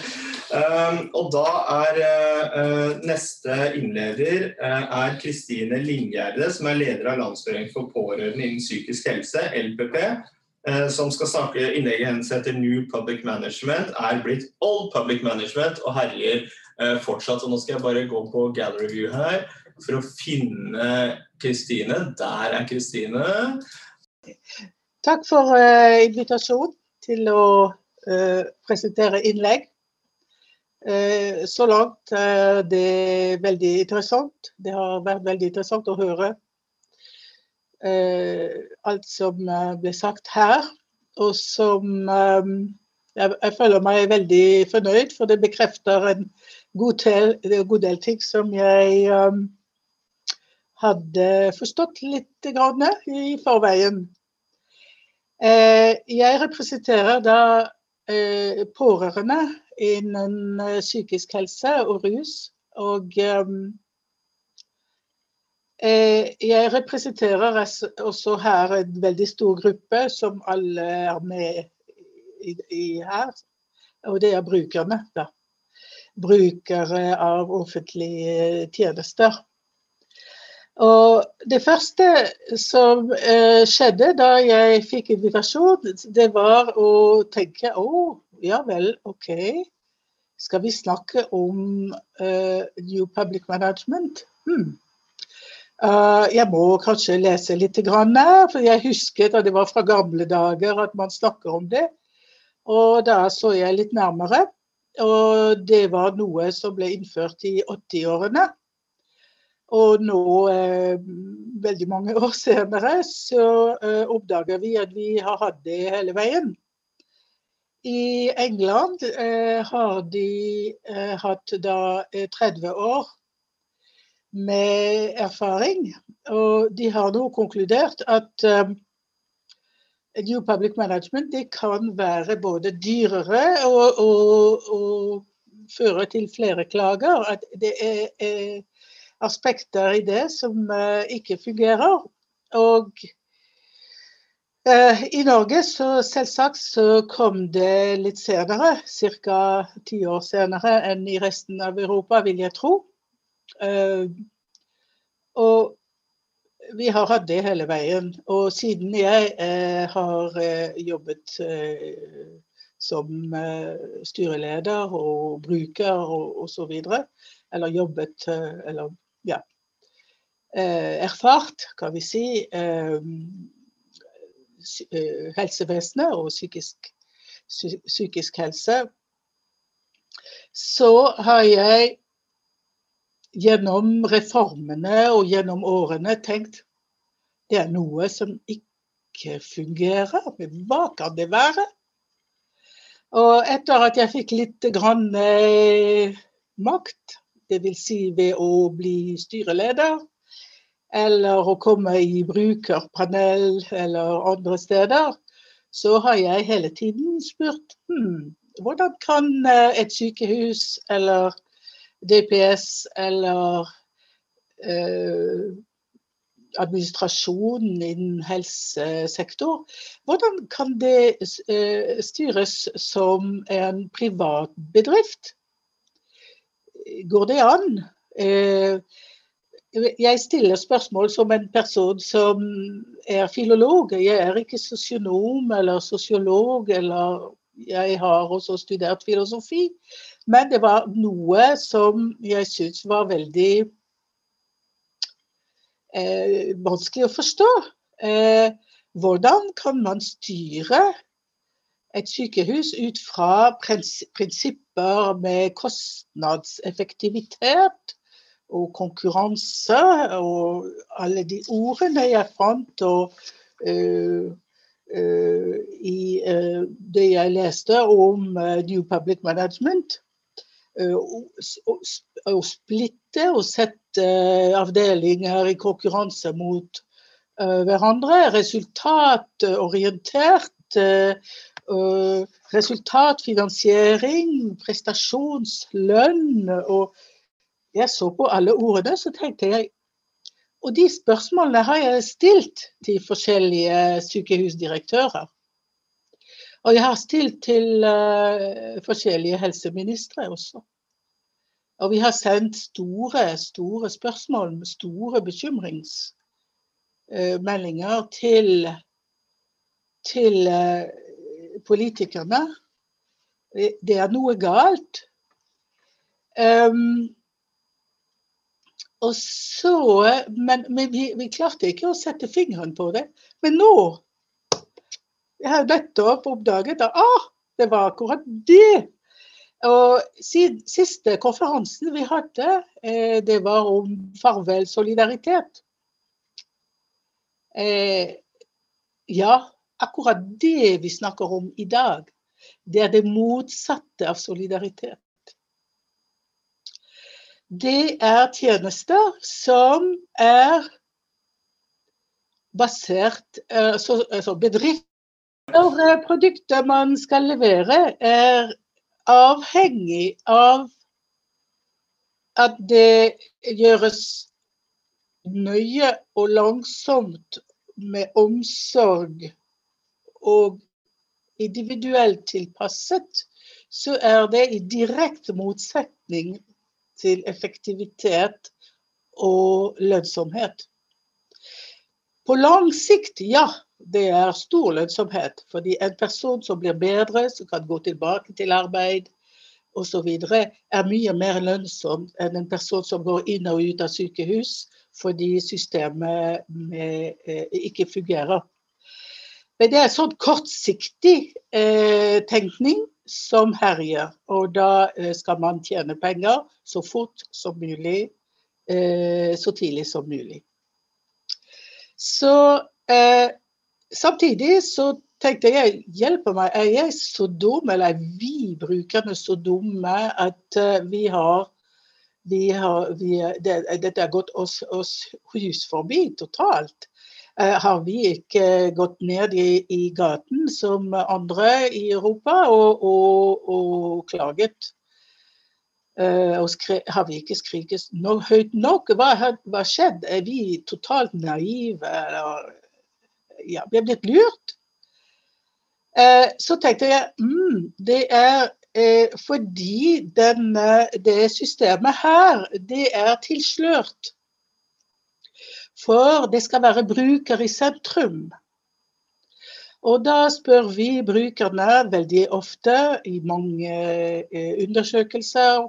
um, og da er uh, neste innleder uh, Kristine Lindgjerde, som er leder av Landsforeningen for pårørende innen psykisk helse, LPP. Som skal snakke innlegget hennes heter New Public Management, er blitt Old Public Management og herjer fortsatt. Og nå skal jeg bare gå på Gallery View her for å finne Kristine. Der er Kristine. Takk for uh, invitasjonen til å uh, presentere innlegg. Uh, så langt er det veldig interessant. Det har vært veldig interessant å høre alt som ble sagt her. Og som um, jeg, jeg, føler meg veldig fornøyd, for det bekrefter en god del, god del ting som jeg hadde forstått litt i forveien. Eh, jeg representerer da eh, pårørende innen eh, psykisk helse og rus. Og jeg representerer også her en veldig stor gruppe som alle er med i, her. Og det er brukerne, da. Brukere av offentlige tjenester. Og det første som eh, skjedde da jeg fikk invitasjon, det var å tenke å, ja vel, OK. Skal vi snakke om eh, New Public Management? Hmm. Uh, jeg må kanskje lese litt, grann, for jeg husket at det var fra gamle dager at man snakker om det. Og da så jeg litt nærmere. Og det var noe som ble innført i 80-årene. Og nå, eh, veldig mange år senere, så eh, oppdager vi at vi har hatt det hele veien. I England eh, har de eh, hatt da 30 eh, år med erfaring, og de har nå konkludert at eh, New Public Management kan være både dyrere og, og, og føre til flere klager. At det er aspekter i det som eh, ikke fungerer. Og eh, i Norge så selvsagt så kom det litt senere, ca. ti år senere enn i resten av Europa, vil jeg tro. Eh, og vi har hatt det hele veien. Og siden jeg har jobbet som styreleder og bruker og osv., eller jobbet eller ja, eh, erfart, kan vi si, eh, eh, helsevesenet og psykisk, psykisk helse, så har jeg gjennom reformene og gjennom årene tenkt det er noe som ikke fungerer. Men hva kan det være? Og etter at jeg fikk litt grann, eh, makt, Dvs. Si ved å bli styreleder, eller å komme i brukerpanel eller andre steder, så har jeg hele tiden spurt hmm, hvordan kan eh, et sykehus eller DPS eller eh, administrasjonen innen helsesektor, hvordan kan det eh, styres som en privat bedrift? Går det an? Eh, jeg stiller spørsmål som en person som er filolog. Jeg er ikke sosionom eller sosiolog, eller jeg har også studert filosofi. Men det var noe som jeg syntes var veldig eh, vanskelig å forstå. Eh, hvordan kan man styre et sykehus ut fra prinsipper med kostnadseffektivitet og konkurranse og alle de ordene jeg fant. og uh, i det jeg leste om New Public Management. Å splitte og sette avdelinger i konkurranse mot hverandre. Resultatorientert. Resultatfinansiering, prestasjonslønn. Og jeg så på alle ordene, så tenkte jeg Og de spørsmålene har jeg stilt til forskjellige sykehusdirektører. Og jeg har stilt til uh, forskjellige helseministre også. Og vi har sendt store, store spørsmål, store bekymringsmeldinger uh, til, til uh, politikerne. Det er noe galt. Um, og så, men, men vi, vi, klarte ikke å sette fingeren på det. Men nå Jeg har nettopp oppdaget at ah, det var akkurat det. Og Siste konferansen vi hadde, eh, det var om farvel solidaritet. Eh, ja, akkurat det vi snakker om i dag, det er det motsatte av solidaritet. Det er tjenester som er basert altså, altså bedrift Når eh, produktet man skal levere, er avhengig av at det gjøres nøye og langsomt med omsorg og individuelt tilpasset, så er det i direkte motsetning til effektivitet og lønnsomhet. På lang sikt, ja, det er stor lønnsomhet. Fordi en person som blir bedre, som kan gå tilbake til arbeid osv., er mye mer lønnsom enn en person som går inn og ut av sykehus fordi systemet med, eh, ikke fungerer. Men det er en sånn kortsiktig eh, tenkning som herjer. Og da eh, skal man tjene penger så fort som mulig, eh, så tidlig som mulig. Så eh, samtidig så tenkte jeg hjelper meg, er jeg så dum, eller er vi brukerne så dumme at vi har, vi har vi, det, Dette har gått oss, oss hus forbi totalt. Eh, har vi ikke gått ned i, i gaten som andre i Europa og, og, og klaget. Uh, og har vi ikke skriket no, høyt nok? Hva har skjedd? Er vi totalt naive? Eller, ja, vi er blitt lurt. Så tenkte jeg mm, det er fordi denne, det systemet her, det er tilslørt. For det skal være bruker i sentrum. Og da spør vi brukerne veldig ofte i mange eh, undersøkelser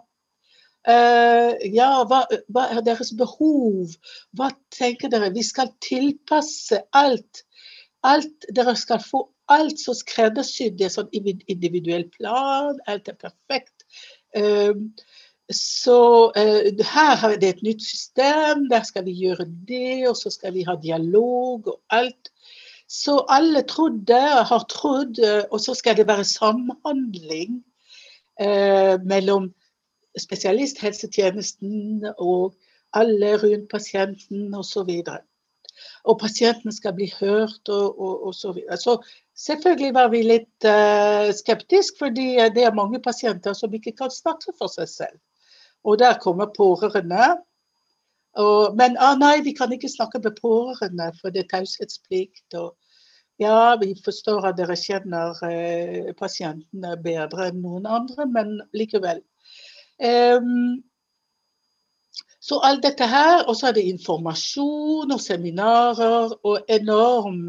Uh, ja, hva, hva, er deres behov? Hva tenker dere? Vi skal tilpasse alt. alt dere skal få alt så skreddersydd. Det er sånn individuell plan, alt er perfekt. Så uh, her er det et nytt system, der skal vi gjøre det, og så skal vi ha dialog og alt. Så alle trodde, har trodd, uh, og så skal det være samhandling uh, mellom spesialisthelsetjenesten og alle rundt pasienten osv. Og, og pasienten skal bli hørt og, og, så videre. Så selvfølgelig var vi litt skeptiske, fordi det er mange pasienter som ikke kan snakke for seg selv. Og der kommer pårørende. Og, men ah, nei, vi kan ikke snakke med pårørende, for det er taushetsplikt. Ja, vi forstår at dere kjenner eh, pasientene bedre enn noen andre, men likevel. Um, så alt dette her, og så er det informasjon og seminarer og enorm,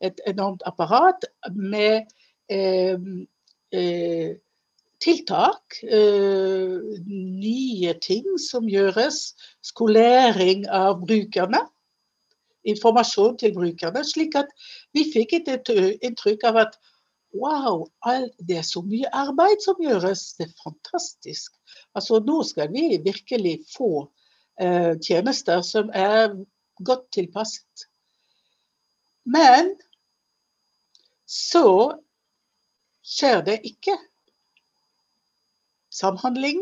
et enormt apparat med eh, eh, tiltak, uh, nye ting som gjøres, skolering av brukerne, informasjon til brukerne, slik at vi fikk et inntrykk av at wow, det er så mye arbeid som gjøres, det er fantastisk. Altså nå skal vi virkelig få uh, tjenester som er godt tilpasset. Men så skjer det ikke samhandling.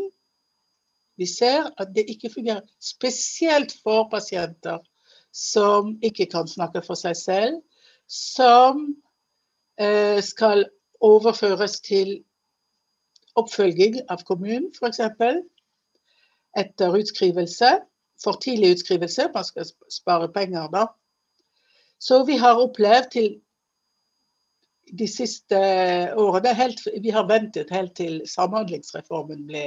Vi ser at det ikke fungerer, spesielt for pasienter som ikke kan snakke for seg selv, som eh, skal overføres til oppfølging av kommunen, f.eks. Etter utskrivelse. For tidlig utskrivelse, man skal spare penger da. Så vi har opplevd til de siste årene helt, Vi har ventet helt til Samhandlingsreformen ble,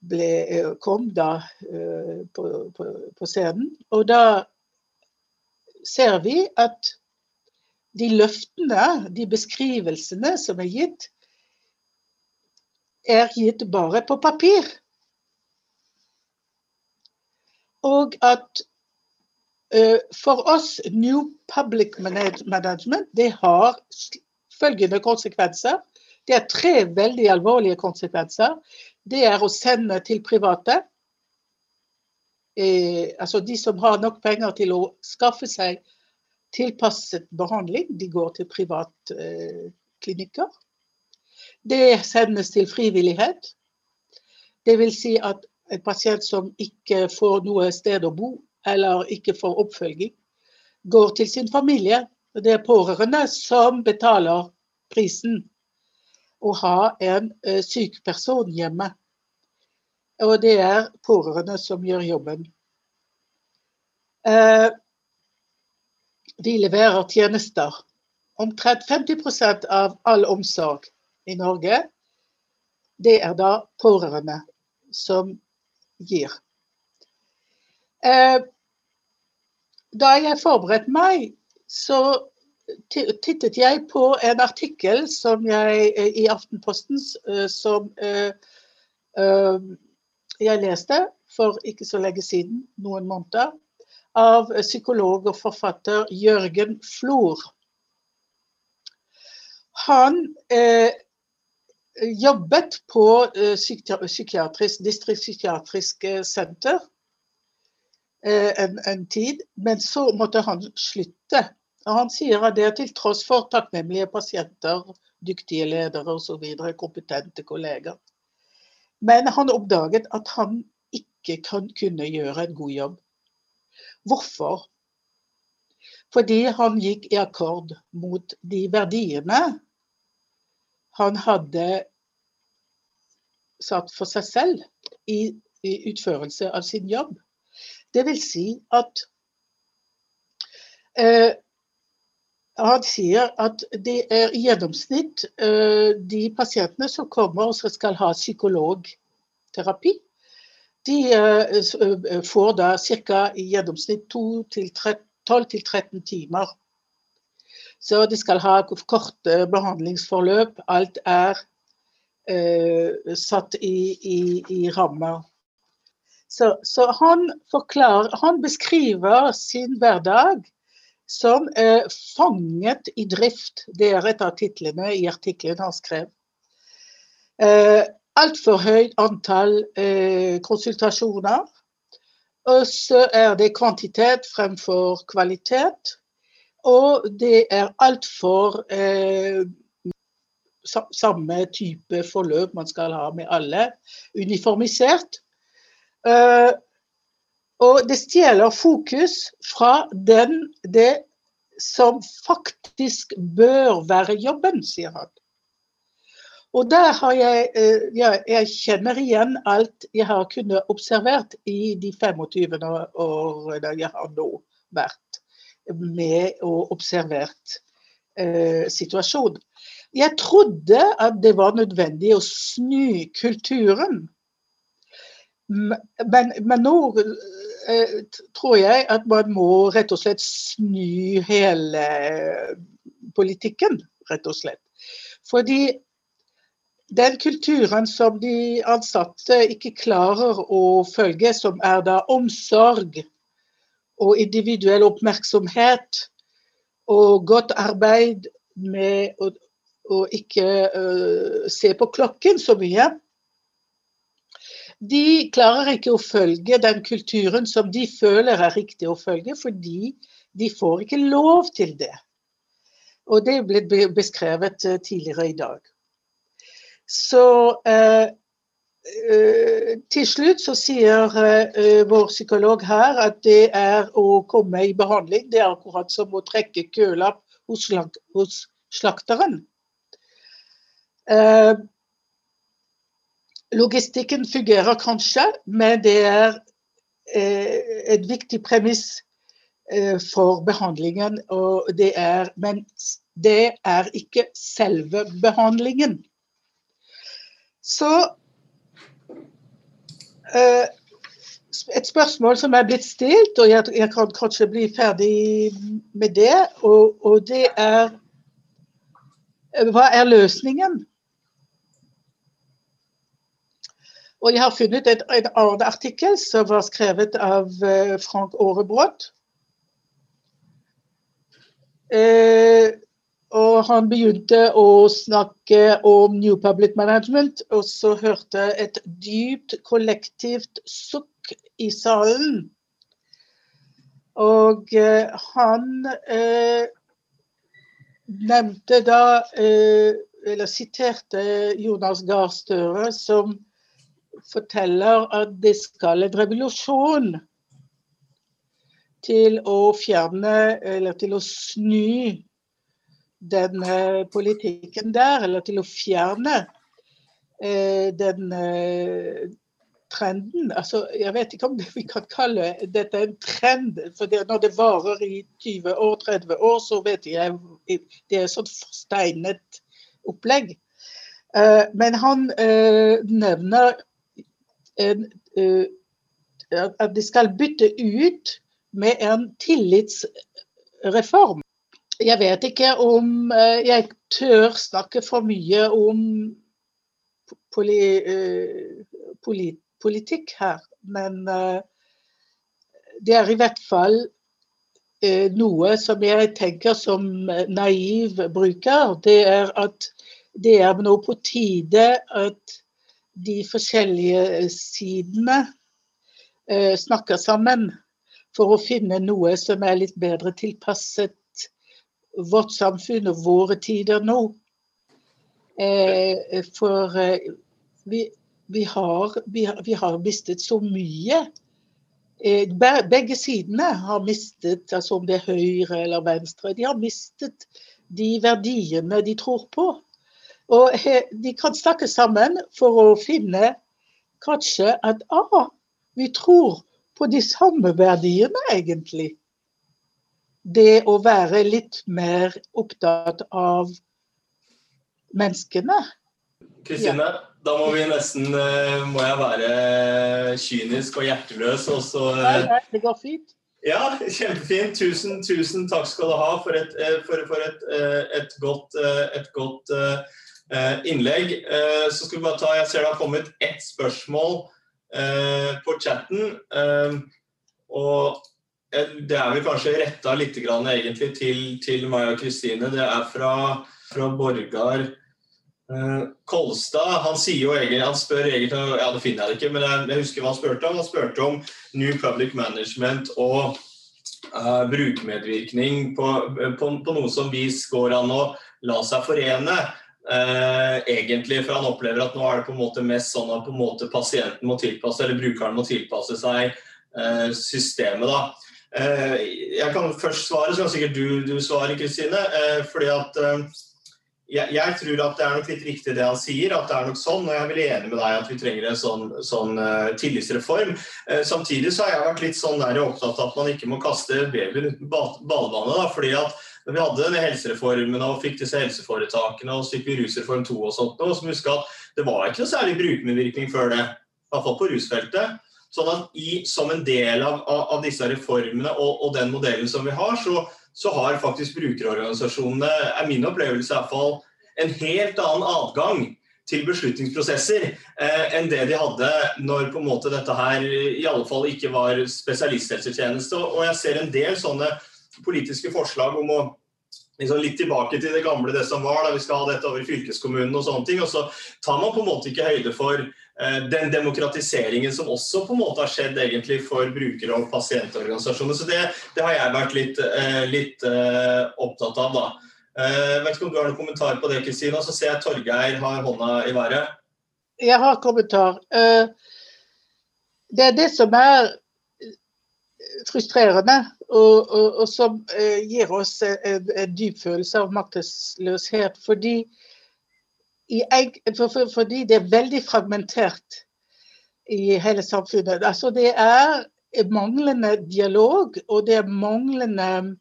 ble, eh, kom da uh, på, på, på, scenen. Og da ser vi at de løftene, de beskrivelsene som er gitt, er gitt bare på papir. Og at Eh, for oss, New Public Management, det har følgende konsekvenser. Det er tre veldig alvorlige konsekvenser. Det er å sende til private. Eh, altså de som har nok penger til å skaffe seg tilpasset behandling, de går til privatklinikker. Eh, det sendes til frivillighet. Vil si at en pasient som ikke får noe sted å bo, eller ikke får oppfølging, går til sin familie. Det er pårørende som betaler prisen å ha en uh, syk person hjemme. Og det er pårørende som gjør jobben. Uh, de leverer tjenester. Omtrent 50% av all omsorg i Norge, det er da pårørende som gir. Eh, da jeg forberedte meg, så tittet jeg på en artikkel jeg, eh, i Aftenposten eh, som jeg leste for ikke så lenge siden, noen måneder, av psykolog og forfatter Jørgen Flor. Han eh, jobbet på eh, psykiatrisk, distriktspsykiatrisk senter en, en, tid, men så måtte han slutte. Og han sier at det er til tross for takknemlige pasienter, dyktige ledere osv., kompetente kolleger. Men han oppdaget at han ikke kan, kunne gjøre en god jobb. Hvorfor? Fordi han gikk i akkord mot de verdiene han hadde satt for seg selv i, i utførelse av sin jobb. Det vil si at eh, han sier at det er i gjennomsnitt eh, de pasientene som kommer og skal ha psykologterapi, de eh, eh får da ca. i gjennomsnitt 12-13 timer. Så de skal ha korte behandlingsforløp. Alt er eh, satt i, i, i rammer. Så, så han, forklarer, han beskriver sin hverdag som eh, 'fanget i drift'. Det er et av titlene i artikkelen han skrev. Eh, Altfor høyt antall eh, konsultasjoner. Og så er det kvantitet fremfor kvalitet. Og det er altfor eh, samme type forløp man skal ha med alle. Uniformisert. Uh, og det stjeler fokus fra den, det som faktisk bør være jobben, sier han. Og der har jeg, uh, jeg, jeg kjenner igjen alt jeg har kunnet observert i de 25 årene jeg har nå vært med og observert uh, situasjonen. Jeg trodde at det var nødvendig å snu kulturen men, men nå eh, tror jeg at man må rett og slett snu hele politikken, rett og slett. Fordi den kulturen som de ansatte ikke klarer å følge, som er da omsorg og individuell oppmerksomhet og godt arbeid med å, å ikke uh, se på klokken så mye, de klarer ikke å følge den kulturen som de føler er riktig å følge, fordi de får ikke lov til det. Og det ble beskrevet eh, tidligere i dag. Så eh, eh, til slutt så sier eh, vår psykolog her at det er å komme i behandling. Det er akkurat som å trekke køla hos, hos slakteren. Eh, logistikken fungerer kanskje, men det er eh, et viktig premiss eh, for behandlingen. Det er, men det er ikke selve behandlingen. Så et spørsmål som er blitt stilt, og jeg, jeg kan kanskje bli ferdig med det, og, og det er Hva er løsningen? Og jeg har funnet et, en annen artikkel som var skrevet av uh, Frank Aarebrot. Uh, og han begynte å snakke om New Public Management, og så hørte et dypt kollektivt sukk i salen. Og uh, han nevnte da, eller siterte Jonas Gahr Støre som forteller at det skal en revolusjon til å fjerne, eller til å snu den politikken der, eller til å fjerne eh, den trenden. Altså, jeg vet ikke om vi kan kalle dette en trend. For når det varer i 20 år, 30 år, så vet jeg det er et sånt forsteinet opplegg. Eh, men han eh, nevner at de skal bytte ut med en tillitsreform. Jeg vet ikke om uh, jeg tør snakke for mye om poli, polit, politikk her, men det er i hvert fall noe som jeg tenker som naiv bruker. Det er at det er nå på tide at de forskjellige eh, sidene eh, snakker sammen for å finne noe som er litt bedre tilpasset vårt samfunn og våre tider nå. Eh, for vi, vi, har, vi, vi, har, mistet så mye. Begge sidene har mistet, altså om det er høyre eller venstre, de har mistet de verdiene de tror på. Og de kan snakke sammen for å finne kanskje at ah, vi tror på de samme verdiene, egentlig. Det å være litt mer opptatt av menneskene. Kristine, ja. da må vi nesten eh, Må jeg være kynisk og hjerteløs, og så Nei, nei, det går fint. Ja, kjempefint. Tusen, tusen takk skal du ha for et, eh, for, for et, eh, et godt, et godt Eh, innlegg. Eh, så skal vi bare ta, Jeg ser det har kommet ett spørsmål eh, på chatten. og det er vel kanskje retta litt egentlig til, til Maja Kristine. Det er fra, fra Borgar Kolstad. Han sier jo egentlig, han spør egentlig Ja, det finner jeg ikke, men jeg husker hva han spurte om. Han spurte om New Public Management og uh, brukermedvirkning på, på, på, noe som vis går an å la seg forene. Uh, egentlig, for han opplever at nå er det på en måte mest sånn at på en måte pasienten må tilpasse, eller brukeren må tilpasse seg uh, systemet. da. Uh, jeg kan først svare, så kan sikkert du, du svare, Kristine. fordi at jeg, jeg, tror at det er nok litt riktig det han sier, at det er nok sånn. Og jeg er veldig enig med deg at vi trenger en sånn, sånn tillitsreform. samtidig så har jeg vært litt sånn der opptatt av at man ikke må kaste babyen uten badevannet. fordi at når vi hadde denne helsereformen og fikk disse helseforetakene, og så fikk vi rusreform 2 og sånt, og så må huske at det var ikke noe særlig brukermedvirkning før det. I hvert fall på rusfeltet. Sånn at i, Som en del av, av, disse reformene og, og, den modellen som vi har, så, så har faktisk brukerorganisasjonene, er min opplevelse i hvert fall, en helt annen adgang til beslutningsprosesser eh, enn det de hadde når på en måte dette her i alle fall ikke var spesialisthelsetjeneste. Og jeg ser en del sånne politiske forslag om å liksom litt tilbake til det gamle, det som var, da vi skal ha dette over fylkeskommunen og sånne ting. Og så tar man på en måte ikke høyde for eh, den demokratiseringen som også på en måte har skjedd egentlig for brukere og pasientorganisasjoner. Så det, det har jeg vært litt, eh, litt eh, opptatt av, da. Jeg vet ikke om du har noen kommentar på det, Kristina. Så ser jeg Torgeir har hånda i været. Jeg har kommentar. Det er det som er frustrerende, og, og, og som gir oss en, en dyp følelse av maktesløshet. Fordi, for, for, fordi det er veldig fragmentert i hele samfunnet. Altså det er manglende dialog, og det er manglende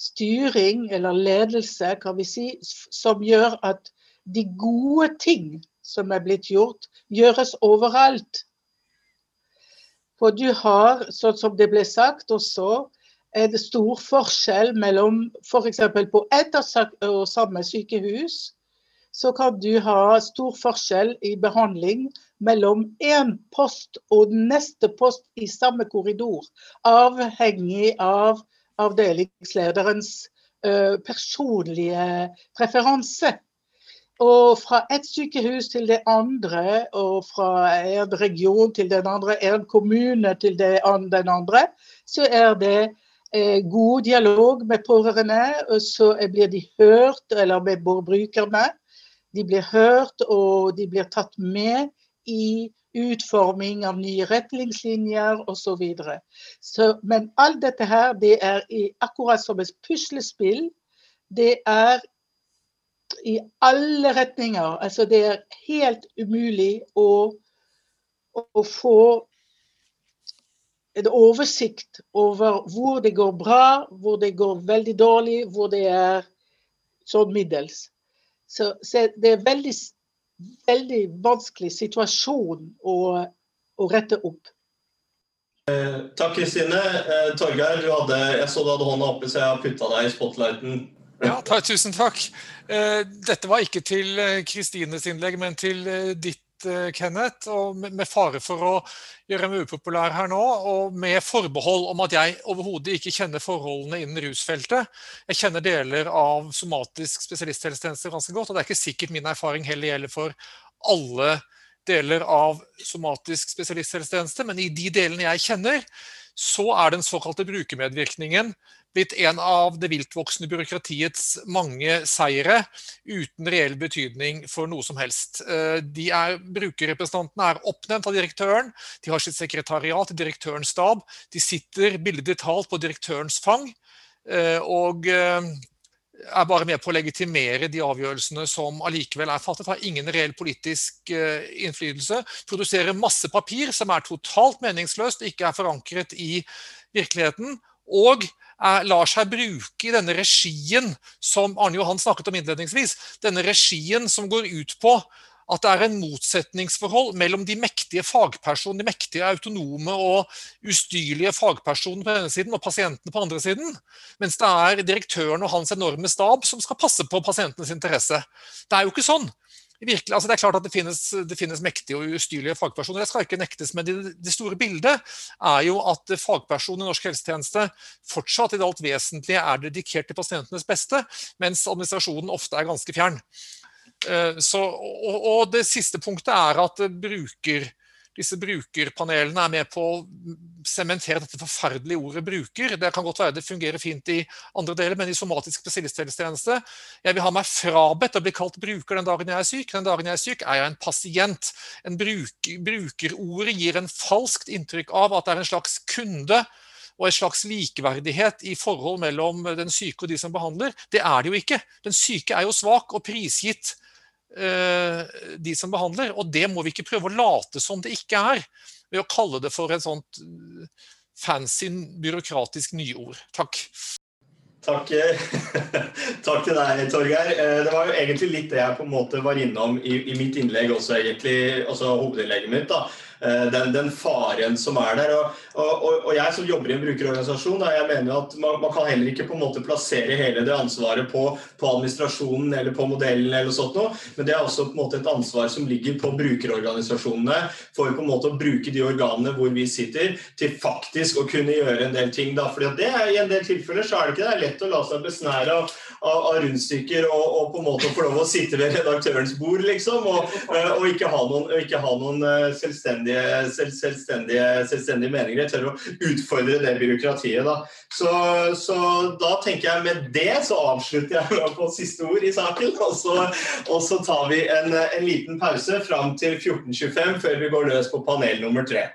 styring eller ledelse, kan vi si, som gjør at de gode ting som er blitt gjort, gjøres overalt. For du har, sånn som det ble sagt også, en stor forskjell mellom f.eks. For på ett og samme sykehus så kan du ha stor forskjell i behandling mellom én post og neste post i samme korridor, avhengig av avdelingslederens uh, personlige preferanse. Og fra et sykehus til det andre, og fra en region til den andre, en kommune til den andre, så er det eh, god dialog med pårørende. Og så blir de hørt, eller med brukerne. De blir hørt, og de blir tatt med i utforming av nye retningslinjer osv. Men alt dette her, det er i, akkurat som et puslespill. Det er i alle retninger. Altså det er helt umulig å, å få en oversikt over hvor det går bra, hvor det går veldig dårlig, hvor det er sånn middels. Så, så det er veldig veldig vanskelig situasjon å, å rette opp. Eh, takk, Kristine. Eh, Torgeir, jeg så du hadde hånda oppe, så jeg har putta deg i spotlighten. Ja, takk, tusen takk. Eh, dette var ikke til eh, Kristines innlegg, men til eh, ditt Kenneth, og med fare for å gjøre meg upopulær her nå, og med forbehold om at jeg overhodet ikke kjenner forholdene innen rusfeltet. Jeg kjenner deler av somatisk spesialisthelsetjeneste ganske godt, og det er ikke sikkert min erfaring heller gjelder for alle deler av somatisk spesialisthelsetjeneste, men i de delene jeg kjenner, så er den såkalte brukermedvirkningen blitt en av det viltvoksende byråkratiets mange seire uten reell betydning for noe som helst. Eh, de er, brukerrepresentantene er oppnevnt av direktøren, de har sitt sekretariat i direktørens stab, de sitter billedlig talt på direktørens fang. Eh, og eh, er bare med på å legitimere de avgjørelsene som allikevel er fattet. Har ingen reell politisk innflytelse. Produserer masse papir som er totalt meningsløst, ikke er forankret i virkeligheten. Og er, lar seg bruke i denne regien som Arne Johan snakket om innledningsvis. Denne regien som går ut på at det er en motsetningsforhold mellom de mektige fagpersonene, de mektige autonome og ustyrlige fagpersonene på denne siden og pasientene på andre siden. Mens det er direktøren og hans enorme stab som skal passe på pasientenes interesse. Det er jo ikke sånn virkelig, altså det er klart at det finnes, det finnes mektige og ustyrlige fagpersoner, det skal ikke nektes, men det, det, store bildet er jo at fagpersoner i norsk helsetjeneste fortsatt i det alt vesentlige er dedikert til pasientenes beste, mens administrasjonen ofte er ganske fjern. Eh, så, og, og det siste punktet er at bruker disse brukerpanelene er med på å sementere dette forferdelige ordet 'bruker'. Det kan godt være det fungerer fint i andre deler, men i somatisk spesialisthelsetjeneste Jeg vil ha meg frabedt å bli kalt bruker den dagen jeg er syk. Den dagen jeg er syk, er jeg en pasient. En bruk, brukerordet gir en falskt inntrykk av at det er en slags kunde og en slags likeverdighet i forhold mellom den syke og de som behandler. Det er det jo ikke. Den syke er jo svak og prisgitt de som behandler. Og det må vi ikke prøve å late som det ikke er, ved å kalle det for et sånt eh, fancy byråkratisk nyord. Takk. Takk, Takk til deg, Torgeir. Eh, det var jo egentlig litt det jeg på en måte var innom i, i mitt innlegg også, egentlig, altså hovedinnlegget mitt. da Eh, den, den, faren som er der. Og, og, og, jeg som jobber i en brukerorganisasjon, jeg mener at man, man, kan heller ikke på en måte plassere hele det ansvaret på, på administrasjonen eller på modellen, eller sånt noe, men det er også på en måte et ansvar som ligger på brukerorganisasjonene for på en måte å bruke de organene hvor vi sitter, til faktisk å kunne gjøre en del ting. Da. Fordi det er, I en del tilfeller så er det ikke det er lett å la seg besnære av, av, av rundstykker og, og, på en måte få lov å sitte ved redaktørens bord, liksom, og, og ikke ha noen, ikke ha noen eh, selvstendige, selv, selvstendige, selvstendige, meninger. Jeg tør å utfordre det byråkratiet. Da. Så, så, da tenker jeg med det så avslutter jeg på siste ord i saken. Og så, og så tar vi en, en liten pause fram til 14.25 før vi går løs på panel nummer tre.